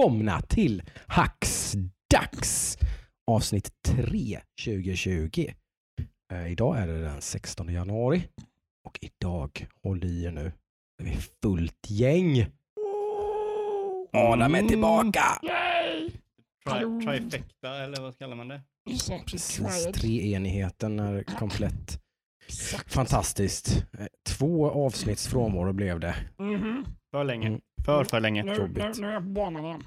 välkomna till Hacksdags avsnitt 3 2020. Eh, idag är det den 16 januari och idag, håll i er nu, är vi fullt gäng. Adam är tillbaka! Tri trifecta eller vad kallar man det? Precis, treenigheten är komplett. Fantastiskt. Eh, Två avsnitts frånvaro blev det. Mhm. För länge. Mm. För, för länge. Nu, nu, nu är jag på banan igen.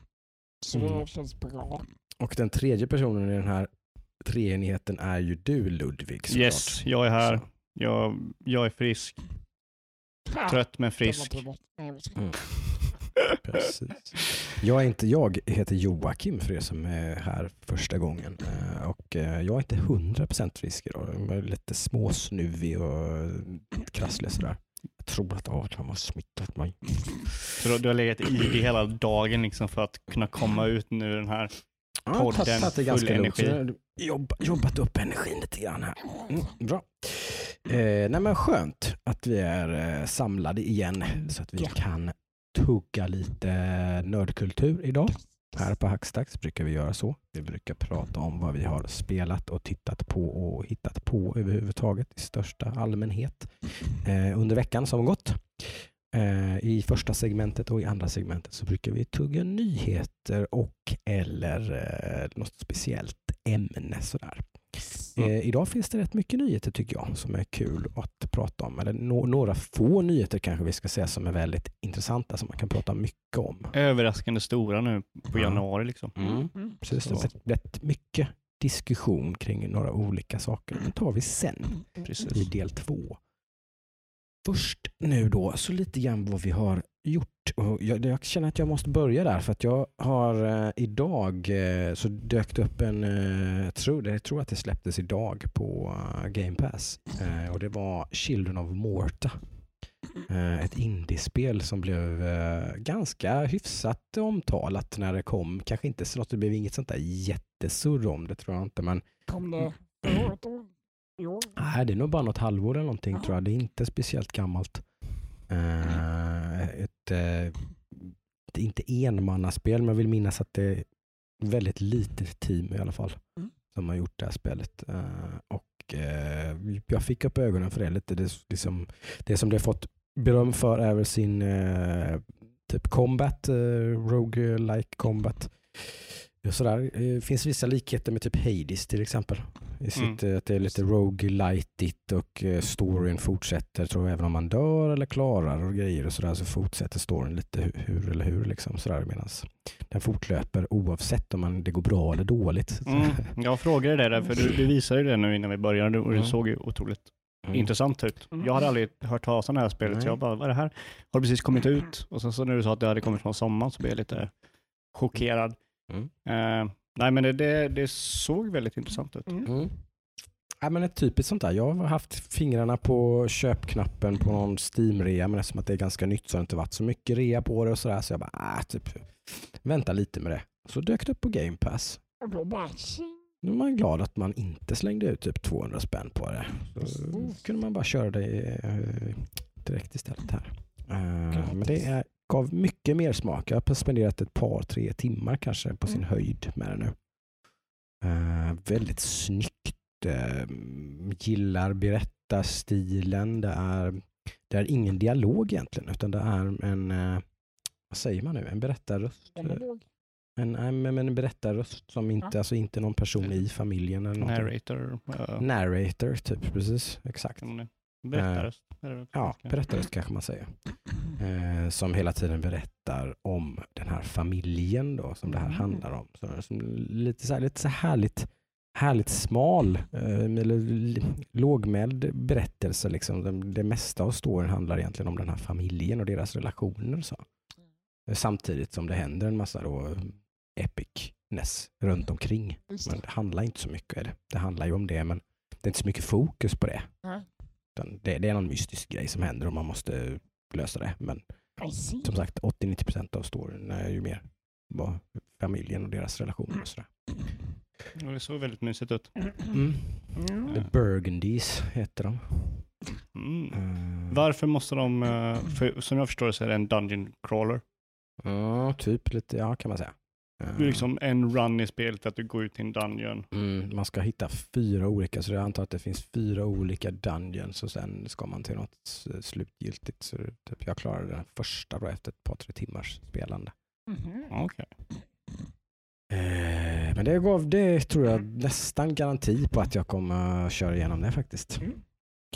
Så Mm. det känns bra. Och den tredje personen i den här treenigheten är ju du Ludvig såklart. Yes, jag är här. Så. Jag, jag är frisk. Trött men frisk. Mm. Precis. Jag är inte jag, heter Joakim för er som är här första gången. Eh, Och eh, jag är inte 100% frisk idag. Jag är lite småsnuvig och krasslig sådär. Jag tror att Adam har smittat mig. Så du, du har legat i det hela dagen liksom för att kunna komma ut nu den här. Ja, Podden, ganska full lugnt. Energi. Jobb, jobbat upp energin lite grann här. Mm, bra. Eh, nej men skönt att vi är eh, samlade igen så att vi Ja. kan tugga lite nördkultur idag. Här på Hackstacks brukar vi göra så. Vi brukar prata om vad vi har spelat och tittat på och hittat på överhuvudtaget i största allmänhet eh, under veckan som gått. Eh, I första segmentet och i andra segmentet så brukar vi tugga nyheter och eller eh, något speciellt ämne sådär. Mm. Eh, idag finns det rätt mycket nyheter tycker jag som är kul att prata om. Eller nå- några få nyheter kanske vi ska säga som är väldigt intressanta som man kan prata mycket om. Överraskande stora nu på Ja. januari liksom. Mm. Precis, det Så. är rätt, mycket diskussion kring några olika saker. Det tar vi sen i Precis. del två. Först nu då, så lite grann vad vi har gjort. Jag, jag känner att jag måste börja där för att jag har eh, idag eh, så dök det upp en, eh, jag tror, jag tror att det släpptes idag på eh, Game Pass eh, och det var Children of Morta. Eh, ett indiespel som blev ganska hyfsat omtalat när det kom. Kanske inte så det blev inget sånt där jättesurr om det tror jag inte men Kom det år? Nej, det är nog bara något halvår eller någonting tror jag. Det är inte speciellt gammalt. Eh, ett, eh, är inte enmannaspel, men jag vill minnas att det är väldigt litet team i alla fall Mm. som har gjort det här spelet. Eh, och jag fick upp ögonen för det lite. Det, som, det som det har fått beröm för är väl sin typ combat, eh, rogue-like combat. Ja, sådär. Det finns vissa likheter med typ Hades till exempel. I sitt, eh, Att det är lite roguelightigt och eh, storyn fortsätter. Tror jag, även om man dör eller klarar och grejer och sådär så fortsätter storyn lite hur, hur eller hur. Liksom, sådär, medans den fortlöper oavsett om man, det går bra eller dåligt. Mm. Jag frågade det där för du, du visade ju det nu innan vi började och det Mm. såg ju otroligt Mm. intressant ut. Mm. Jag hade aldrig hört talas om det här spelet så Nej. jag bara, vad är det här? Har det precis kommit ut? Och sen så när du sa att det hade kommit från sommaren så blev jag lite chockerad. Mm. Eh, nej men det, det, det såg väldigt intressant ut. Mm. Mm. Ja, men ett typiskt sånt där. Jag har haft fingrarna på köpknappen på någon Steam-rea men eftersom att det är ganska nytt så har det inte varit så mycket rea på det och sådär så jag bara, äh, typ, vänta lite med det. Så dök det upp på Game Pass. Nu är man glad att man inte slängde ut typ 200 spänn på det. Så kunde man bara köra det eh, direkt istället här. Eh, men det är, gav mycket mer smak. Jag har spenderat ett par, tre timmar kanske på sin Mm. höjd med det nu. Eh, väldigt snyggt. Eh, gillar berättarstilen. Det är, det är ingen dialog egentligen utan det är en, eh, vad säger man nu, en berättarröst. Den. En, nej, men en berättarröst som inte, Ja. alltså inte någon person i familjen. Eller någonting. Narrator. Uh, Narrator, typ. Precis, exakt. Berättarröst. det på Ja, berättarröst kanske man säger. Eh, som hela tiden berättar om den här familjen då, som det här Mm. handlar om. Så, som lite, så här, lite så härligt, härligt smal, eh, lågmäld berättelse. Liksom. Det, det mesta av storyn handlar egentligen om den här familjen och deras relationer. Så. Eh, Samtidigt som det händer en massa då epicness runt omkring. Just Men det. det handlar inte så mycket om det. Det handlar ju om det, men det är inte så mycket fokus på det. Utan det, det är någon mystisk grej som händer och man måste lösa det. Men som sagt, 80-90% av storyn är ju mer vad familjen och deras relationer och sådär. Ja, Det såg väldigt mysigt ut. Mm. Mm. The Burgundies heter de. Mm. Eh, Varför måste de, eh, för, som jag förstår det så är det en dungeon crawler. Ja, typ lite, ja kan man säga. Det är liksom en run i spelet att du går ut i en dungeon. Mm, man ska hitta fyra olika, så jag antar att det finns fyra olika dungeons och sen ska man till något slutgiltigt. Så typ jag klarade den första då efter ett par, tre timmars spelande. Mhm. Okej. Eh, men det gav, det tror jag nästan garanti på att jag kommer köra igenom det faktiskt. Mm.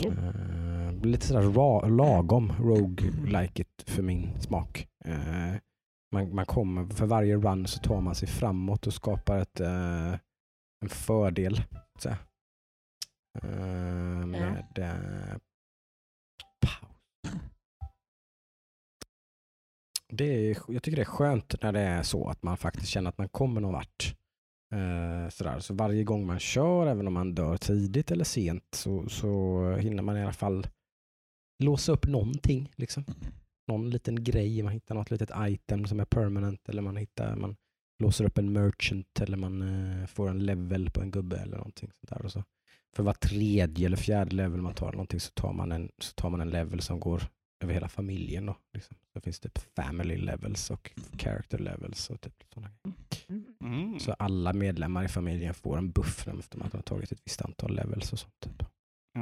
Eh, lite sådär ra, lagom rogue-like för min smak. Eh, man, man kommer, för varje run så tar man sig framåt och skapar ett, eh, en fördel. Så. Eh, med eh, paus. Det är, jag tycker det är skönt när det är så att man faktiskt känner att man kommer någon vart. Eh, sådär. Så varje gång man kör, även om man dör tidigt eller sent, så, så hinner man i alla fall låsa upp någonting. Liksom. Någon liten grej, man hittar något litet item som är permanent eller man hittar, man låser upp en merchant eller man eh, får en level på en gubbe eller någonting sånt där. Och så för var tredje eller fjärde level man tar någonting så tar man en, så tar man en level som går över hela familjen. Då, liksom. Det finns typ family levels och character levels. Och typ sådana. Mm. Så alla medlemmar i familjen får en buff efter att de har tagit ett visst antal levels och sånt. Typ.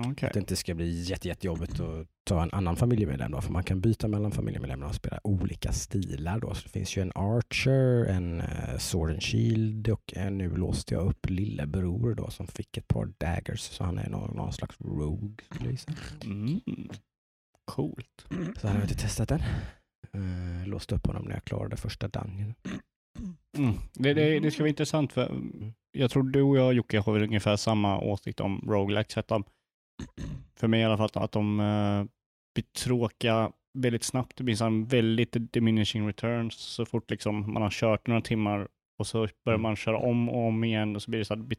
Okej. Att det inte ska bli jätte, jättejobbigt att ta en annan familjemedlem då, för man kan byta mellan familjemedlemmar och spela olika stilar då. Så det finns ju en Archer, en uh, Sword and Shield och eh, nu låste jag upp lillebror då som fick ett par daggers så han är någon, någon slags rogue. gissa. Mm. Coolt. Så han har inte testat den. Uh, låste upp honom när jag klarade första dungeon. Mm. Det, det, det ska vara intressant för jag tror du och jag Jocke har väl ungefär samma åsikt om roguelikes. Att de, för mig i alla fall att de uh, blir tråkiga väldigt snabbt. Det blir en väldigt diminishing returns så fort liksom man har kört några timmar och så börjar man köra om och om igen och så blir det så att det blir-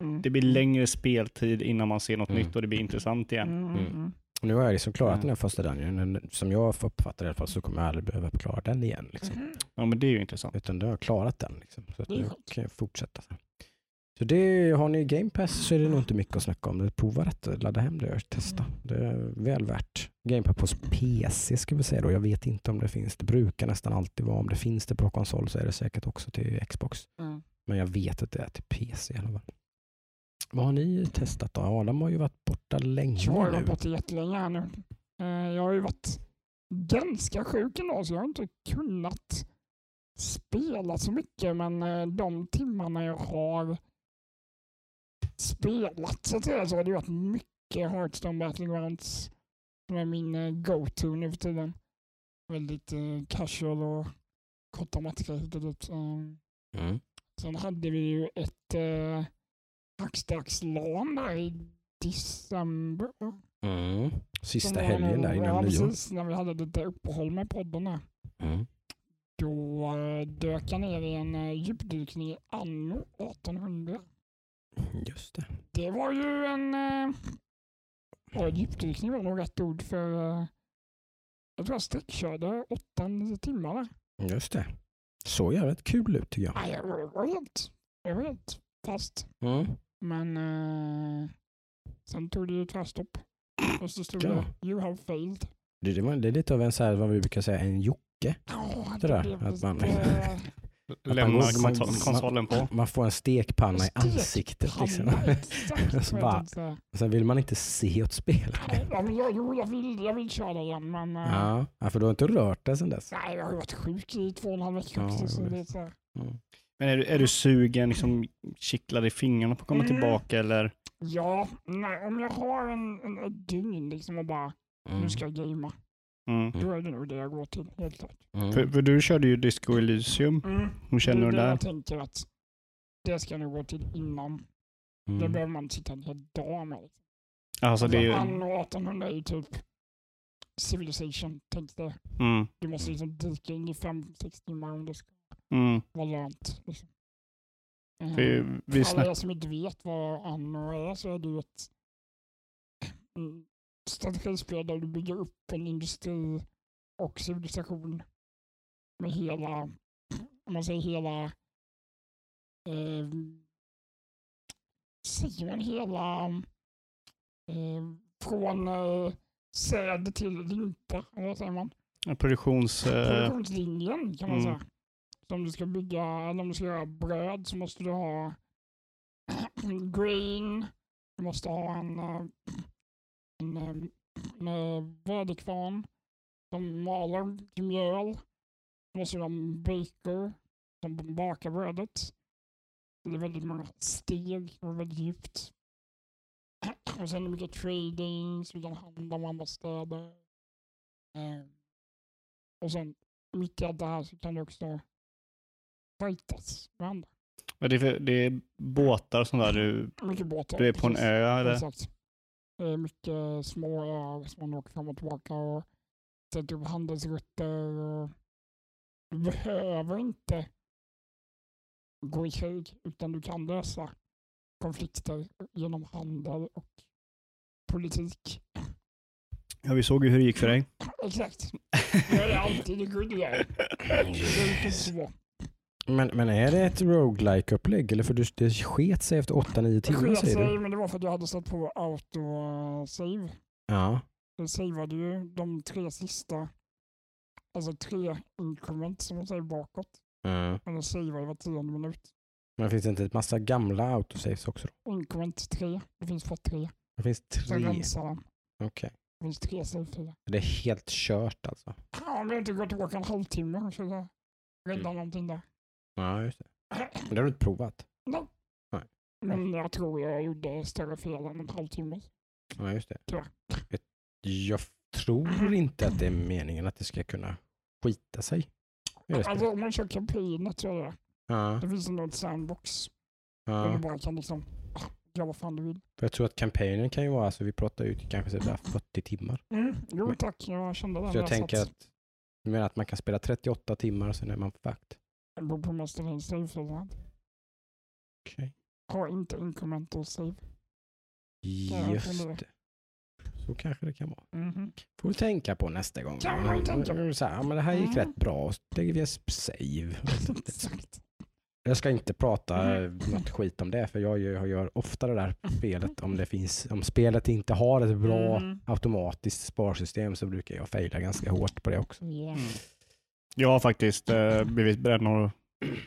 Mm. det blir längre speltid innan man ser något Mm. nytt och det blir intressant igen. Mm, Mm. mm. Nu har jag liksom klarat den här första dungeon. Som jag uppfattar det i alla fall så kommer jag aldrig behöva klara den igen. Liksom. Ja men det är ju intressant. Utan då har jag klarat den. Liksom. Så nu kan jag fortsätta. Så, det, har ni Game Pass så är det nog inte mycket att snacka om. Prova detta, ladda hem det och testa. Det är väl värt. Game Pass på PC ska vi säga då. Jag vet inte om det finns. Det brukar nästan alltid vara. Om det finns det på konsol så är det säkert också till Xbox. Mm. Men jag vet att det är till PC i alla fall. Vad har ni testat då? Adam har ju varit borta länge Jag har nu. varit borta jättelänge här nu. Eh, Jag har ju varit ganska sjuk ändå så jag har inte kunnat spela så mycket men eh, de timmarna jag har spelat så att säga så har det varit mycket Hearthstone Battlegrounds som är min eh, go-to nu för tiden. Väldigt eh, casual och korta matcher hit och dit. Mm. Sen hade vi ju ett eh, hackstax-LAN där i december. Mm. Sista helgen där innan ja, nyår. precis, när vi hade lite uppehåll med podden där. Mm. Då eh, dök jag ner i en eh, djupdykning i anno 1800. Just det. Det var ju en... Eh, ja, djupdykning var nog rätt ord för... Eh, jag tror jag sträckkörde 8-9 timmar där. Just det. Så jävligt kul ut tycker jag. Nej, jag var, helt, jag var helt fast. Mm. Men eh, sen tog det ju tvärstopp. Och så stod Ja. det You have failed. Det, det, var, det är lite av en så här, vad vi brukar säga, en Jocke. Ja, Det där, blev att man- lite- Lämna man- man- konsol- konsolen på. Man får en stekpanna i ansiktet. Liksom. Exakt. Så bara-. Och sen vill man inte se åt spel. Jo, jag vill, jag vill köra igen men eh, Ja. ja, för du har inte rört det sen dess. nej, jag har varit sjuk i två och en halv vecka Ja, också. Så det- det är så här. Mm. Men är, du- är du sugen, liksom kittlad i fingrarna på att komma Mm. tillbaka eller? Ja, nej, om jag har en, en, ett dygn liksom och bara Mm. nu ska jag gamea. Mm. Mm. Då är det nog det jag går till, helt klart. Mm. För, för du körde ju Disco Elysium. Hur känner det du är det där? jag tänker att det ska jag nog gå till innan. Det Mm. behöver man sitta en hel dag med. Alltså det är ju... Anno 1800 är ju typ civilization, tänk det. Mm, Du måste liksom dyka in i 5-6 timmar om det ska mm. vara lönt. Liksom. Vi, vi För alla er som inte vet vad Anno är så är det ju ett mm, strategispel där du bygger upp en industri och civilisation med hela, om man säger hela, eh, säger man hela, eh, från eh, säd till eller vad säger man? produktions... eh, Produktionslinjen kan man mm. säga. Så om du ska bygga, eller om du ska göra bröd så måste du ha green, du måste ha en, eh, en, en, väderkvarn som maler till mjöl. Måste ha en baker som bakar brödet. Det är väldigt många steg och väldigt djupt. Och sen är det mycket trading, så du kan handla med andra städer. Eh, och sen mitt i allt det här så kan du också fightas med andra. Men det, är, för- det är båtar och sånt där. Du, Mycket båtar. du är på en ö eller? Exakt. Det är mycket små öar som man åker fram och tillbaka och sätter upp handelsrutter. Och du behöver inte gå i krig utan du kan lösa konflikter genom handel och politik. Ja, vi såg ju hur det gick för dig. Exakt. Det är alltid det good guy. Det är inte så. Men, men är det ett roguelike upplägg Eller för du, det sket sig efter 8-9 Det timmar säger sig, du? men det var för att jag hade satt på auto-save. Ja. Den savade ju de tre sista, alltså tre increment som man säger bakåt. Mm. Men den savade var tionde minut. Men finns det inte ett massa gamla autosaves också? Då? Increment tre, det finns bara tre. Det finns Sen tre. rensar den. Okej. Det finns tre savefiler. Det är helt kört alltså? Ja, om jag inte går tillbaka en halvtimme så jag räddar någonting där. Ja, just det. Men det har du inte provat? Nej. Nej. Men jag tror jag gjorde större fel än en halvtimme. Ja, just det. Tyvärr. Jag, jag tror inte att det är meningen att det ska kunna skita sig. Alltså om man kör kampanjet tror jag det. Ja, Det finns ett sandbox. Där du ja. bara kan liksom ah, göra vad fan du vill. För jag tror att kampanjen kan ju vara, alltså vi pratar ut kanske så där 40 timmar. Mm. Jo tack, jag kände det. Så jag tänker att, att man kan spela 38 timmar och sen är man fucked? Det beror på in savefilen. Okej. Har inte incremental save. jag Just det. Så kanske det kan vara. Mhm. Får du tänka på nästa gång. Kan man tänka. Så här, ja, men det här gick Mm. rätt bra. Så lägger vi en save. Exakt. Jag ska inte prata Mm. något skit om det för jag gör, jag gör ofta det där spelet. Om, det finns, om spelet inte har ett bra Mm. automatiskt sparsystem så brukar jag fejla ganska hårt på det också. Ja. Jag har faktiskt uh, blivit bränd av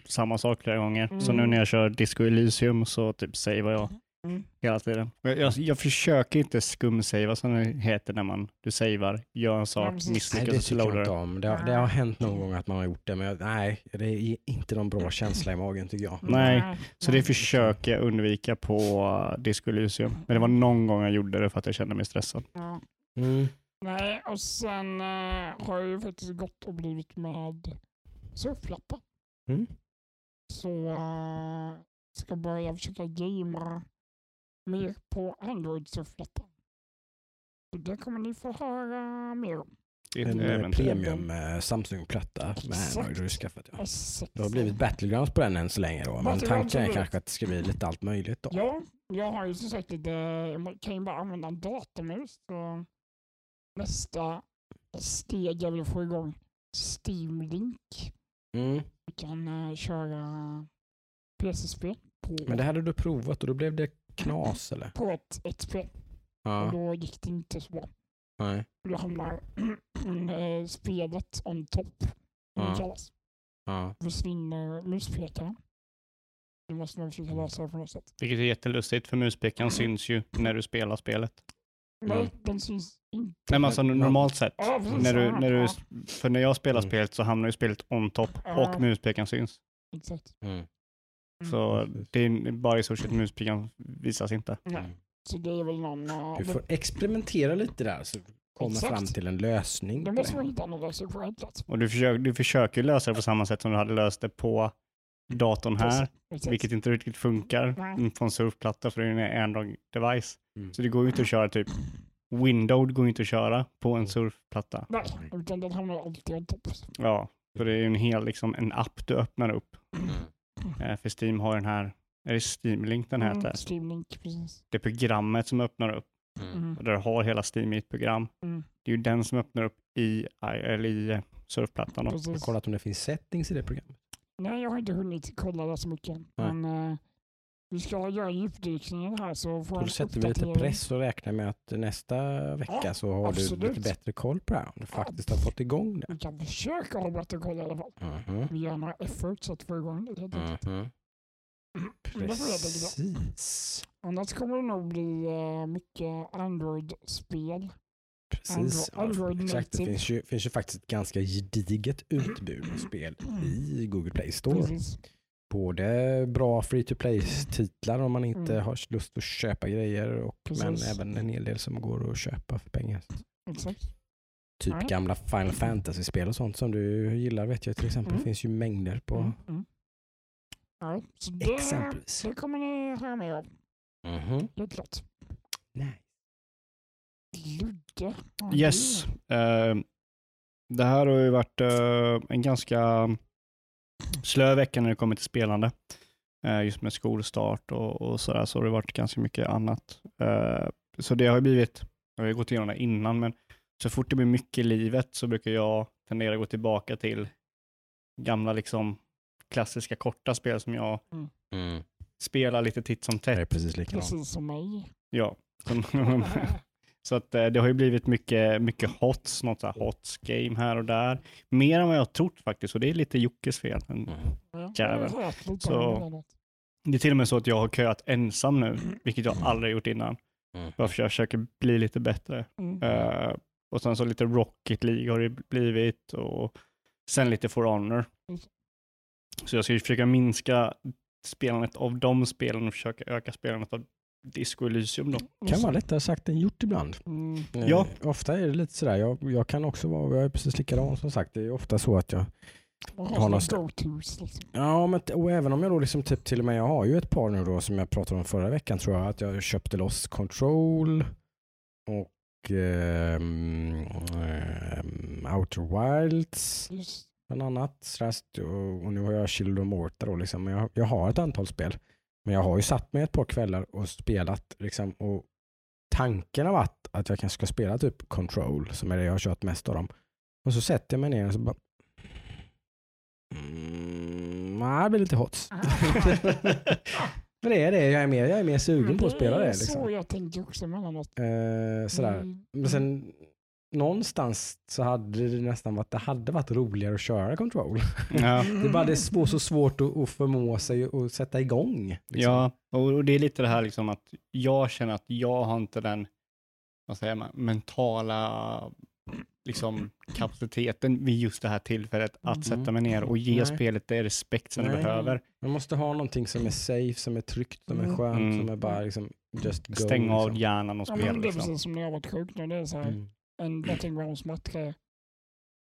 samma sak flera gånger. Så nu Mm. när jag kör Disco Elysium så typ savear jag Mm. hela tiden. Jag, jag, jag försöker inte skumsavea som det heter när man du savear, gör en sak, misslyckas det och så jag loadar det. om. Det har, det har hänt någon gång att man har gjort det men jag, nej, det är inte någon bra känsla i magen tycker jag. Nej, Så det försöker jag undvika på Disco Elysium. Men det var någon gång jag gjorde det för att jag kände mig stressad. Mm. Nej, och sen eh, har jag ju faktiskt gått och blivit med surflappar. Mm. Så uh, ska börja försöka gamea mer på Android surflappar. Så det kommer ni få höra mer om. Det är ett En eh, premium eh, Samsung-platta med. Android har du skaffat. Ja. S6. Det har blivit Battlegrounds på den än så länge då. Men tanken är kanske att det ska bli lite allt möjligt då. Ja, jag har ju som sagt lite, man kan ju bara använda en datormus. Så nästa steg är väl att få igång Steam Link. Mm. Vi kan uh, köra PC-spel på, Men det hade du provat och då blev det knas eller? på ett, ett spel. Och Ja, då gick det inte så bra. nej. Då hamnar eh, spelet on top, Ja. det kallas. Ja. Försvinner muspekaren. Det måste man försöka lösa på något sätt. Vilket är jättelustigt för muspekaren syns ju när du spelar spelet. Mm. den syns inte. Nej men alltså normalt sett. När du, när du, för när jag spelar Mm. spelet så hamnar ju spelet on top Ja. och muspekaren syns. Exakt. Mm. Mm. Så det är bara i stort sett muspekaren visas inte. Mm. Så det är väl någon... eh, Du får experimentera lite där så komma Exakt. fram till en lösning. Det på måste det. man hitta någon lösning på. Och du försöker, du försöker ju lösa det på samma sätt som du hade löst det på datorn här. Exakt. Vilket inte riktigt funkar Nej. på en surfplatta för det är en Android-device. Mm. Så det går ju inte att köra typ Windows går ju inte att köra på en Mm. surfplatta. Nej, utan den hamnar alltid on top. Ja, så det är ju en hel liksom, en app du öppnar upp. Mm. Eh, för Steam har den här, är det Steam Link den heter? Mm, Steam Link, precis. Det programmet som öppnar upp, Mm. och där du har hela Steam i ett program. Mm. Det är ju den som öppnar upp i, eller i surfplattan. Då. Jag har Precis. kollat om det finns settings i det programmet. Nej, jag har inte hunnit kolla det så mycket. Nej. Men eh, vi ska göra djupdykningen här så får Då sätter vi lite press och räknar med att nästa vecka så har du absolut. lite bättre koll på det här. Om du faktiskt har fått igång det. Vi kan försöka ha bättre koll i alla fall. Mhm. Vi gör några efforts att få igång det. helt enkelt. Väl då. Precis. Annars kommer det nog bli eh, mycket Android-spel. Precis. Ja, exakt. Det finns ju, finns ju faktiskt ett ganska gediget utbud av spel i Google Play Store. Precis. Både bra free to play-titlar om man inte Mm. har lust att köpa grejer och, men även en hel del som går att köpa för pengar. Exakt. Typ Ja. gamla Final Fantasy-spel och sånt som du gillar vet jag till exempel. Mm. Det finns ju mängder på Mm, mm. Ja, så det, exempelvis. det kommer ni höra mer om. Mhm. Helt klart. Nej. Ludde. Ja, Yes. det- Eh, det här har ju varit eh, en ganska slö vecka när det kommer till spelande. Eh, just med skolstart och, och sådär så har det varit ganska mycket annat. Eh, så det har ju blivit, jag har ju gått igenom det innan, men så fort det blir mycket i livet så brukar jag tendera att gå tillbaka till gamla liksom klassiska korta spel som jag Mm. spelar lite titt som Det är tätt. precis likadant. Precis som mig. Ja. Så att eh, det har ju blivit mycket, mycket hots, något så här hots game här och där. Mer än vad jag har trott faktiskt och det är lite Jockes fel. Men Mm. Så- det är till och med så att jag har köat ensam nu, vilket jag aldrig gjort innan. Mm. Varför jag försöker bli lite bättre. Mm. Eh, och sen så lite Rocket League har det blivit och sen lite For Honor. Mm. Så jag ska ju försöka minska spelandet av de spelen och försöka öka spelandet av Disco Elysium då. kan vara lättare sagt än gjort ibland. Mm. Eh, Ja. Ofta är det lite sådär, jag, jag kan också vara, jag är precis likadan som sagt. Det är ofta så att jag, har go-tos. Liksom. ja men och även om jag då liksom typ till och med, jag har ju ett par nu då som jag pratade om förra veckan tror jag, att jag köpte loss Control och ehm, ehm, Outer Wilds bland annat. Och, och nu har jag Shield of Mortar då liksom. Men jag, jag har ett antal spel. Men jag har ju satt mig ett par kvällar och spelat liksom. Och tanken har varit att jag kanske ska spela typ Control som är det jag har kört mest av dem. Och så sätter jag mig ner och så bara Mm, nej, det blir lite hots. För det är det, jag är mer, jag är mer sugen Men på att spela det. är Liksom. så jag tänker också emellanåt. Eh, sådär. Mm. Men sen någonstans så hade det nästan varit, det hade varit roligare att köra Control. Ja. Det är bara det är så så svårt att, att förmå sig att sätta igång. liksom. Ja, och det är lite det här liksom att jag känner att jag har inte den vad säger man, mentala liksom, kapaciteten vid just det här tillfället att Mm. sätta mig ner och ge Nej. spelet det respekt som det Nej. behöver. Man måste ha någonting som är safe, som är tryggt, som är Mm. skönt, Mm. som är bara liksom just go. Stänga av liksom. hjärnan och Ja, spela. men det är Liksom. precis som när jag varit sjuk nu. Det är så här, Mm. En battlegrounds-match.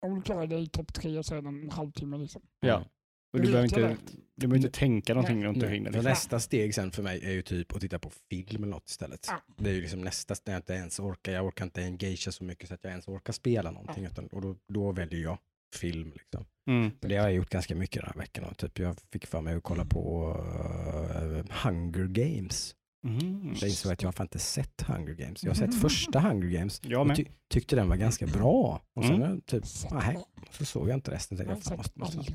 Om du klarar dig i topp tre så är det en halvtimme liksom. Ja. Och du behöver inte, du behöver inte tänka någonting runt omkring det. Liksom. nästa steg sen för mig är ju typ att titta på film eller något istället. Ja. Det är ju liksom nästa steg jag inte ens orkar. Jag orkar inte engagea så mycket så att jag ens orkar spela någonting. Utan, och då, då väljer jag film. Liksom. Mm. För det har jag gjort ganska mycket den här veckan. Och typ jag fick för mig att kolla på uh, Hunger Games. Mm. Jag insåg att jag har inte sett Hunger Games. Jag har sett Mm. första Hunger Games Jag och ty tyckte den var ganska bra. Och sen Mm. typ, Så, nej, så såg jag inte resten. jag fan, måste, måste,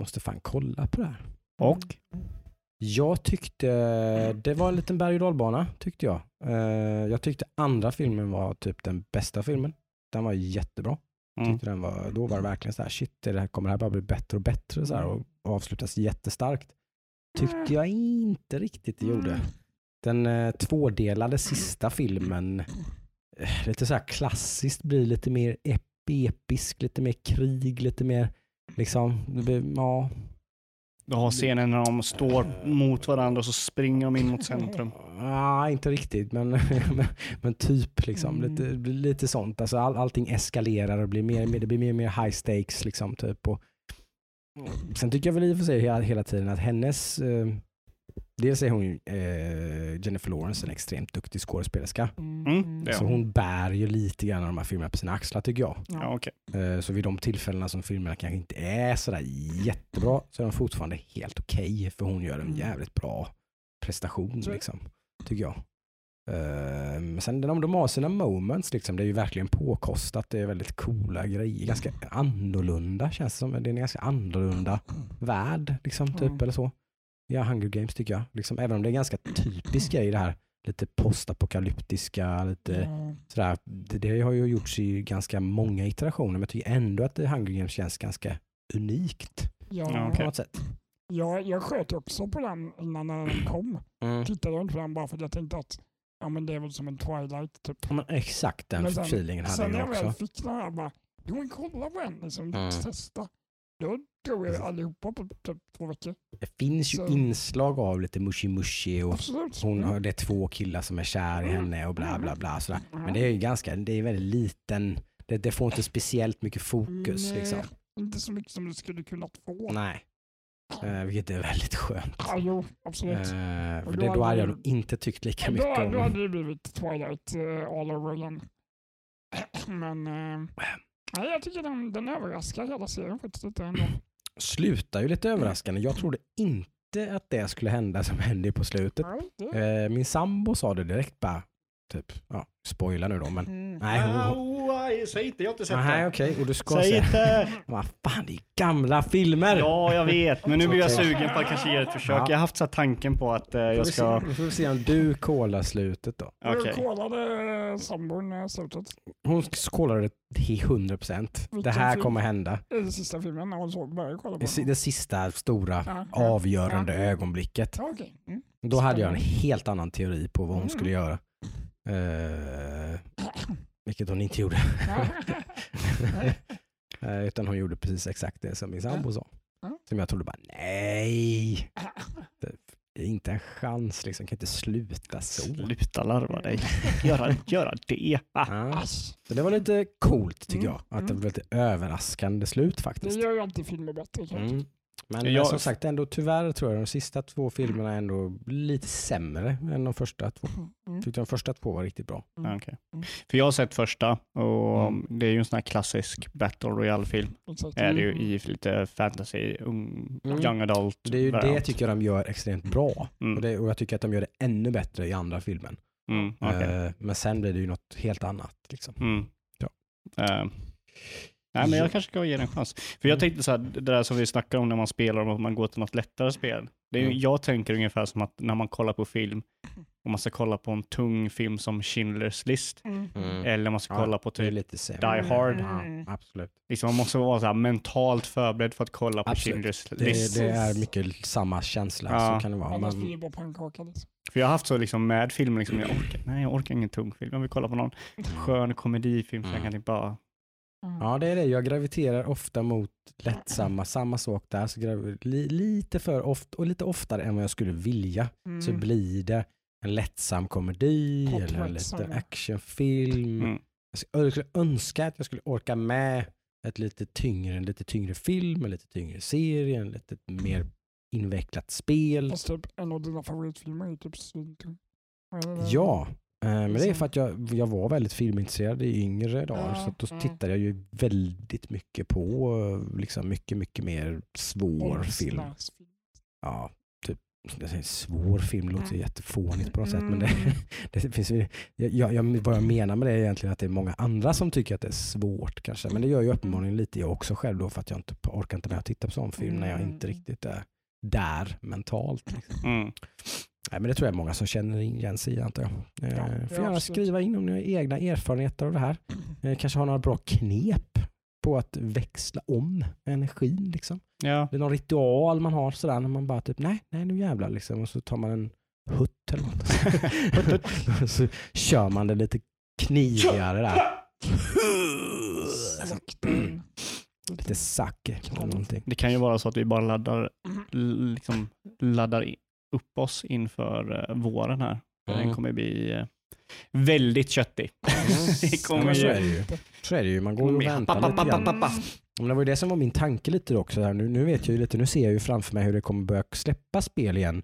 måste fan kolla på det här. Och? Jag tyckte, det var en liten berg och dalbana tyckte jag. Eh, jag tyckte andra filmen var typ den bästa filmen. Den var jättebra. Mm. Tyckte den var, då var det verkligen så här, shit, det här kommer det här bara bli bättre och bättre så här, och avslutas jättestarkt. Tyckte jag inte riktigt det gjorde. Den eh, tvådelade sista filmen, eh, lite så här klassiskt, blir lite mer ep- episk, lite mer krig, lite mer liksom, ja. Du har scenen när de står mot varandra och så springer de in mot centrum. Ja, inte riktigt, men, men, men typ liksom. Mm. Lite, lite sånt. Alltså all, allting eskalerar och blir mer, mer, det blir mer och mer high stakes. Liksom, typ. och, sen tycker jag väl i och för sig hela, hela tiden att hennes... Eh, dels är hon eh, Jennifer Lawrence en extremt duktig skådespelerska. Mm, det är Så hon. bär ju lite grann av de här filmerna på sina axlar tycker jag. Ja, okej. Eh, Så vid de tillfällena som filmerna kanske inte är sådär jättebra så är de fortfarande helt okej för hon gör en Mm. jävligt bra prestation liksom, tycker jag. Eh, Men sen de, de har sina moments liksom, det är ju verkligen påkostat, det är väldigt coola grejer, ganska annorlunda känns det som, det är en ganska annorlunda värld liksom, typ Mm. eller så. ja, Hunger Games tycker jag. Liksom, även om det är ganska typiska i det här lite postapokalyptiska, lite Ja. sådär. Det, det har ju gjorts i ganska många iterationer men jag tycker ändå att Hunger Games känns ganska unikt Ja, Ja, på okej. något sätt. jag, jag sköt också på den innan den kom. Mm. Tittade inte på den bara för att jag tänkte att ja, men det är väl som en Twilight typ. Ja, Men exakt den Men sen- feelingen hade Sen när jag jag väl också. fick den här bara, jo men kolla på den, liksom, Mm. testa. Då drog jag allihopa på typ två veckor. Det finns ju Så- inslag av lite mushi mushi och Absolut. hon Mm. har, det är två killar som är kär i henne och bla bla bla. Sådär. Mm. Men det är ju ganska, det är väldigt liten, det, det får inte speciellt mycket fokus Nej, liksom. Inte så mycket som du skulle kunnat få. Nej, eh, vilket är väldigt skönt. Ja, jo, absolut. Eh, för Och det, då då hade jag nog inte tyckt lika då, mycket då hade om. det blivit Twilight uh, all over again. Men uh, nej, jag tycker den, den överraskar hela serien faktiskt lite ändå. Slutar ju lite överraskande. Jag trodde inte att det skulle hända som hände på slutet. Ja, det, Eh, min sambo sa det direkt bara, typ, ja, spoila nu då men. mm. Nej, hon, hon, aj, säg inte, jag har inte sett nej det. okej, och du ska Säg se. inte! Vad fan, det är gamla filmer! Ja, jag vet, men nu blir jag sugen på att kanske ge ett försök. Ja. Jag har haft så här tanken på att eh, jag vi ska... då får vi se om du kollar slutet då. Okej. Jag kollade eh, sambon eh, slutet. Hon kollade det till 100%. Det Vilken här film? kommer hända. I den sista filmen när hon började kolla på Det, det sista stora Ja, ja, avgörande ja. ögonblicket. Ja, okej. Mm. Då hade jag en helt annan teori på vad hon Mm. skulle göra. Eh, vilket hon inte gjorde. Eh, Utan hon gjorde precis exakt det som min sambo sa. Som jag trodde bara, nej, det är inte en chans liksom, kan inte sluta så. Sluta larva dig. Göra, göra det. Ah. Ja. Så det var lite coolt tycker Mm, jag. Att det mm. var lite överraskande slut det faktiskt. gör ju alltid filmer bättre. Mm. Men Jag- som sagt, ändå, tyvärr tror jag de sista två filmerna är ändå lite sämre än de första två. Mm. Tyckte de första två var riktigt bra. Mm. Okej. Mm. För jag har sett första och Mm. det är ju en sån här klassisk Battle Royale-film. Exakt. Är det ju Mm. i lite fantasy, ung, Mm. young adult Det är ju det variant. tycker jag de gör extremt bra. Mm. Och, det, och jag tycker att de gör det ännu bättre i andra filmen. Mm, okej. Eh, men sen blir det ju något helt annat. Liksom. Mm. Ja. Eh, nej, men Ja. jag kanske ska ge den en chans. För jag tänkte så här, det där som vi snackar om när man spelar, om att man går till något lättare spel. Det är, Mm. Jag tänker ungefär som att när man kollar på film, om man ska kolla på en tung film som Schindler's list, Mm. eller man ska Ja, kolla på typ. Die Hard. Ja, Mm. absolut. liksom, man måste vara så här mentalt förberedd för att kolla på Absolut. Schindler's Det, list. det är mycket samma känsla. Ja. Så kan det vara. Annars blir Man, det bara pannkaka. Liksom. För jag har haft så liksom med filmer, liksom, jag orkar, nej jag orkar ingen tung film, jag vill kolla på någon skön komedifilm så jag Mm. kan typ bara, Mm. ja, det är det. Jag graviterar ofta mot lättsamma. Samma sak där. Så li, lite för ofta och lite oftare än vad jag skulle vilja. Mm. Så blir det en lättsam komedi eller en liten actionfilm. mm, Jag skulle- Jag skulle önska att jag skulle orka med ett lite tyngre, en lite tyngre film, en lite tyngre serie, en lite mer invecklat spel. Fast typ en av dina favoritfilmer är typ där? Ja, eh, men det är Liksom. för att jag, jag var väldigt filmintresserad i yngre dagar. Ja, så då tittade jag ju väldigt mycket på eh, liksom mycket, mycket mer svår film. Ja, jag säger, svår film låter Mm. jättefånigt på något sätt. Men det, Mm. det finns jag, jag, vad jag menar med det är egentligen att det är många andra som tycker att det är svårt kanske. Men det gör ju uppenbarligen lite jag också själv då för att jag inte orkar inte med att titta på sån film när jag inte Mm. riktigt är där mentalt. Liksom. mm. Nej, men det tror jag är många som känner igen sig i antar jag. Eh, Ja, får ja, gärna skriva in om ni har egna erfarenheter av det här. Eh, kanske har några bra knep på att växla om energin. Liksom. ja. Det är någon ritual man har sådär när man bara typ nej, nej nu jävlar liksom. Och så tar man en hutt eller något. och så kör man det lite knivigare där. Lite eller någonting. Det kan ju vara så att vi bara laddar, Mm. liksom, laddar upp oss inför eh, våren här. Mm. Den kommer bli eh, väldigt köttig. det Ja, kommer så är det ju. Så är det ju. Man går och Med- väntar pa, pa, lite pa, grann. pa, pa. Men det var ju det som var min tanke lite också. Här. Nu, nu vet jag ju lite, nu ser jag ju framför mig hur det kommer börja släppa spel igen.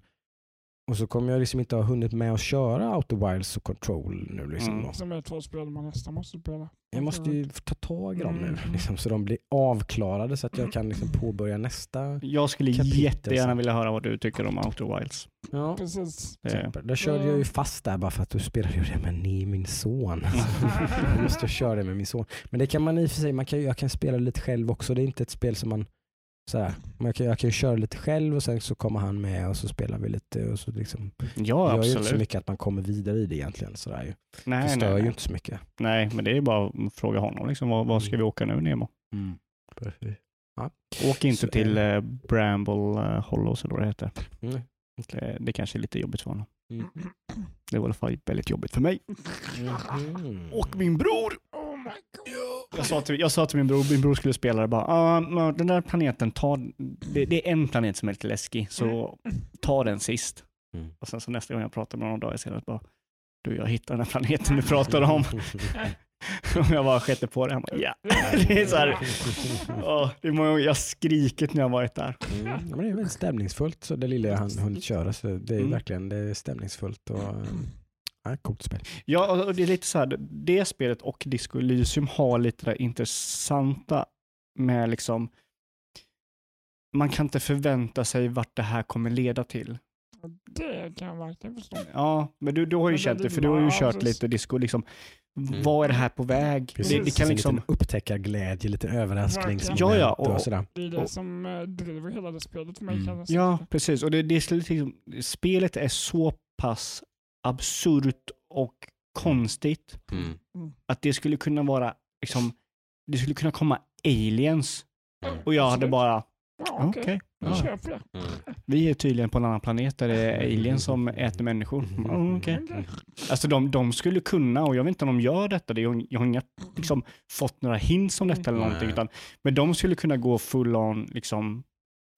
Och så kommer jag liksom inte ha hunnit med att köra Outer Wilds och Control nu. Liksom Mm. Som är två spel man nästan måste spela. Jag måste ju ta tag i dem nu, Mm. liksom, så de blir avklarade så att jag kan liksom påbörja nästa. Jag skulle Kapitel jättegärna vilja höra vad du tycker om Outer Wilds. Ja. Precis. Eh, Där körde jag ju fast där bara för att du spelade ju det med ni, min son. Jag måste köra det med min son. Men det kan man i och för sig, man kan, jag kan spela lite själv också. Det är inte ett spel som man Sådär. Men jag, kan, jag kan ju köra lite själv och sen så kommer han med och så spelar vi lite. Och så liksom, Ja, det gör ju inte så mycket att man kommer vidare i det egentligen. Sådär. ju. Det Nej, stör nej, ju nej. inte så mycket. nej, men det är bara att fråga honom. Liksom, vad, vad ska vi åka nu Nemo? Precis. Åk inte Så är till det. eh, Bramble eh, Hollows eller vad det heter. Mm. Det, det kanske är lite jobbigt för honom. Mm. Det var i alla fall väldigt jobbigt för mig. Mhm. Och min bror! Oh my god. Jag sa till, jag sa till min bror, min bror skulle spela det bara, ah, den där planeten, ta, det, det är en planet som är lite läskig, så ta den sist. Mm. Och sen så nästa gång jag pratar med honom dagar senare, bara, du jag hittade den här planeten du pratade om. Jag bara sket på det. Han bara, ja. Det är så här, åh, det är många gånger jag har skrikit när jag varit där. Mm. Ja, men det är väldigt stämningsfullt så det lilla jag hann hunnit köra. Så det är Mm. verkligen det är stämningsfullt och eh, ja, coolt spel. Ja, och det är lite så här, det spelet och Disco Elysium har lite det där intressanta med liksom, man kan inte förvänta sig vart det här kommer leda till. Det kan jag verkligen förstå. Ja, men du, du har ju Men känt det, för du har ju kört precis. lite disco. Liksom, Mm. Vad är det här på väg? Precis. Det, det kan liksom, liten upptäckarglädje, lite överraskningsmoment Ja, ja, och- och sådär. Det är det Och- som eh, driver hela det spelet för mig. Mm. Ja, precis. Och det, det är liksom, spelet är så pass absurt och konstigt Mm. att det skulle kunna vara, liksom, det skulle kunna komma aliens Mm. och jag hade bara, Ja, okej. Jag ja. det. vi är tydligen på en annan planet där det är aliens som äter människor. Mm, okej. Okej. Alltså de, de skulle kunna, och jag vet inte om de gör detta, det är, jag har inga, liksom, fått några hints om detta eller någonting, utan, men de skulle kunna gå full on liksom,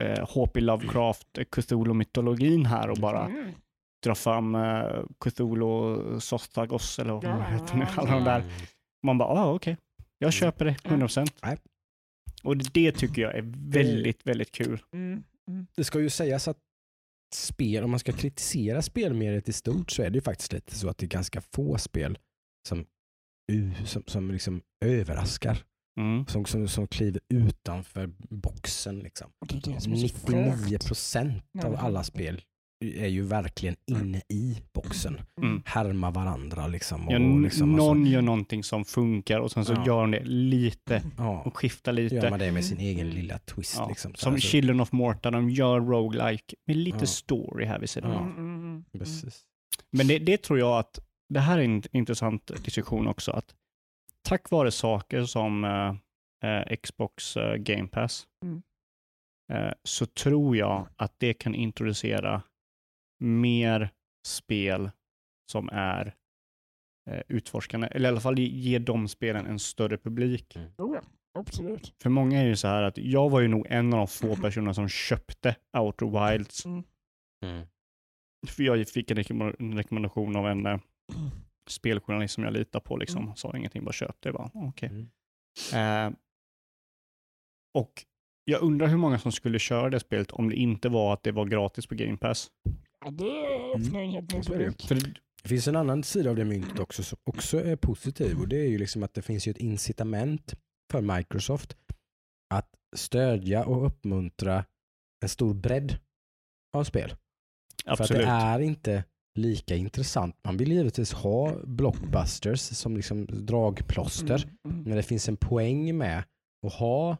eh, H.P. Lovecraft, eh, Cthulhu-mytologin här och bara Mm. Dra fram eh, Cthulhu, Sothagos eller vad Ja. heter nu, alla de där. Man bara, ah, okej, jag köper det 100%. Nej. Och det tycker jag är väldigt, väldigt kul. Mm. Mm. Det ska ju sägas att spel, om man ska kritisera spelmediet i stort så är det ju faktiskt lite så att det är ganska få spel som, som, som liksom överraskar. Mm. Som, som, som kliver utanför boxen. Liksom. Och det är det som är så 99 sjukt. procent av Nej. alla spel är ju verkligen inne i boxen. Mm. Härma varandra liksom. Och Ja, liksom och så- någon gör någonting som funkar och sen så Ja. gör de det lite ja, och skiftar lite. gör man det med sin egen lilla twist. Ja, Liksom, som här, så- Children of Morta, de gör roguelike med lite Ja. story här vid sidan Ja. Mm, mm, mm. Precis. Men det, det tror jag att, det här är en intressant diskussion också, att tack vare saker som eh, eh, Xbox eh, Game Pass, Mm. eh, så tror jag att det kan introducera mer spel som är eh, utforskande, eller i alla fall ge de spelen en större publik. Jo, ja. Absolut. För många är ju så här att jag var ju nog en av de få personer som köpte Outer Wilds. Mm. Mm. För jag fick en rekommend- en rekommendation av en eh, speljournalist som jag litar på. Liksom. Mm. Sa ingenting, bara köpte det. Bara, okej. Mm. Eh, och jag undrar hur många som skulle köra det spelet om det inte var att det var gratis på Game Pass. Ja, det öppnar en helt ny det ju. publik. För det, Det finns en annan sida av det myntet också som också är positiv och det är ju liksom att det finns ju ett incitament för Microsoft att stödja och uppmuntra en stor bredd av spel. För att absolut. det är inte lika intressant. Man vill givetvis ha blockbusters som liksom dragplåster, Mm, mm. men det finns en poäng med att ha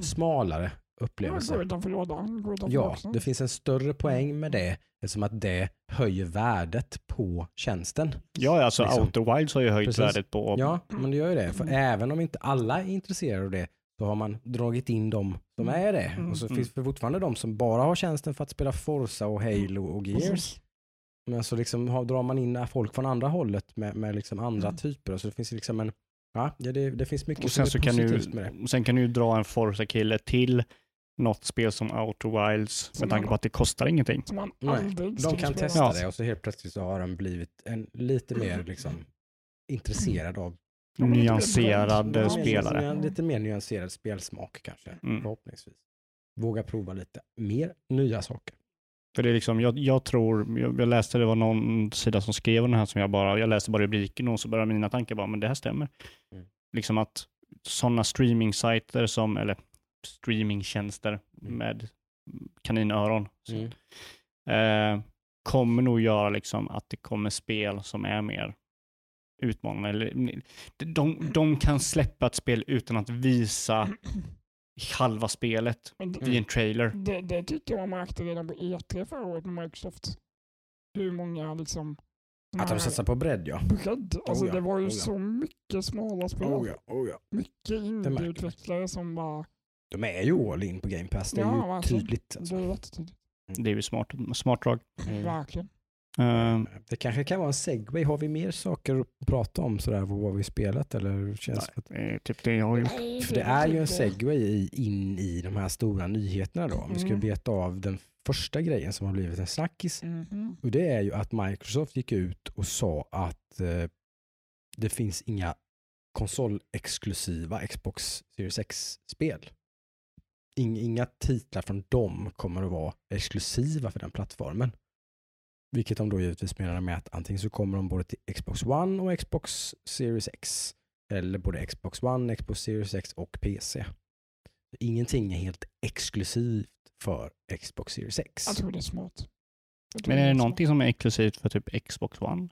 smalare Ja, upplevelser. Gå utanför lådan. Gå utanför Ja, boxen. det finns en större poäng med det eftersom att det höjer värdet på tjänsten. Ja, alltså liksom. Outer Wilds har ju höjt Precis. värdet på... Ja, men det gör ju det. För Mm. även om inte alla är intresserade av det så har man dragit in dem som Mm. är det. Mm. Och så Mm. finns det fortfarande de som bara har tjänsten för att spela Forza och Halo och Gears. Precis. Men så liksom har, drar man in folk från andra hållet med, med liksom andra Mm. typer. Så det finns liksom en, ja, det, det, finns mycket Och sen, så som är kan du, positivt med det. och sen kan du ju dra en Forza-kille till något spel som Outer Wilds Som med tanke på att det kostar ingenting. Som man aldrig De kan testa Ja. det och så helt plötsligt så har de blivit en lite mer liksom intresserad av Ja, men lite Nyanserad bredd. eh, Ja, spelare. men- Lite mer nyanserad spelsmak kanske, Mm. förhoppningsvis. Våga prova lite mer nya saker. För det är liksom, jag, jag tror, jag, jag läste det var någon sida som skrev den här som jag bara, jag läste bara rubriken och så började mina tankar bara, men det här stämmer. Mm. Liksom att sådana streaming-sajter som, eller streamingtjänster Mm. med kaninöron, så, Mm. eh, kommer nog göra liksom att det kommer spel som är mer utmanande. Eller, de, de kan släppa ett spel utan att visa halva spelet det, i en trailer. det, det tyckte jag man märkte redan på E3 förra året med Microsoft. Hur många liksom... Att de satsar på bredd ja. Bredd. Alltså Oh ja, det var ju oh ja. så mycket smala spel. Oh ja, oh ja. Mycket indieutvecklare som bara... De är ju all in på Game Pass. Det är Ja, ju verkligen. tydligt. Alltså. Det är jättetydligt. Det är ju smart, smart drag. Mm. Verkligen. Eh, Det kanske kan vara en segway. Har vi mer saker att prata om sådär, vad vi spelat? Eller känns nej, det är typ det jag har gjort. För det är ju en segway in i de här stora nyheterna då. Om vi ska Mm. beta av den första grejen som har blivit en snackis. Mhm. Och det är ju att Microsoft gick ut och sa att eh, det finns inga konsolexklusiva Xbox Series X-spel. Ing, inga titlar från dem kommer att vara exklusiva för den plattformen. Vilket de då givetvis menar med att antingen så kommer de både till Xbox One och Xbox Series X. Eller både Xbox One, Xbox Series X och PC. Ingenting är helt exklusivt för Xbox Series X. Jag tror det är smart. Men är det någonting som är exklusivt för typ Xbox One?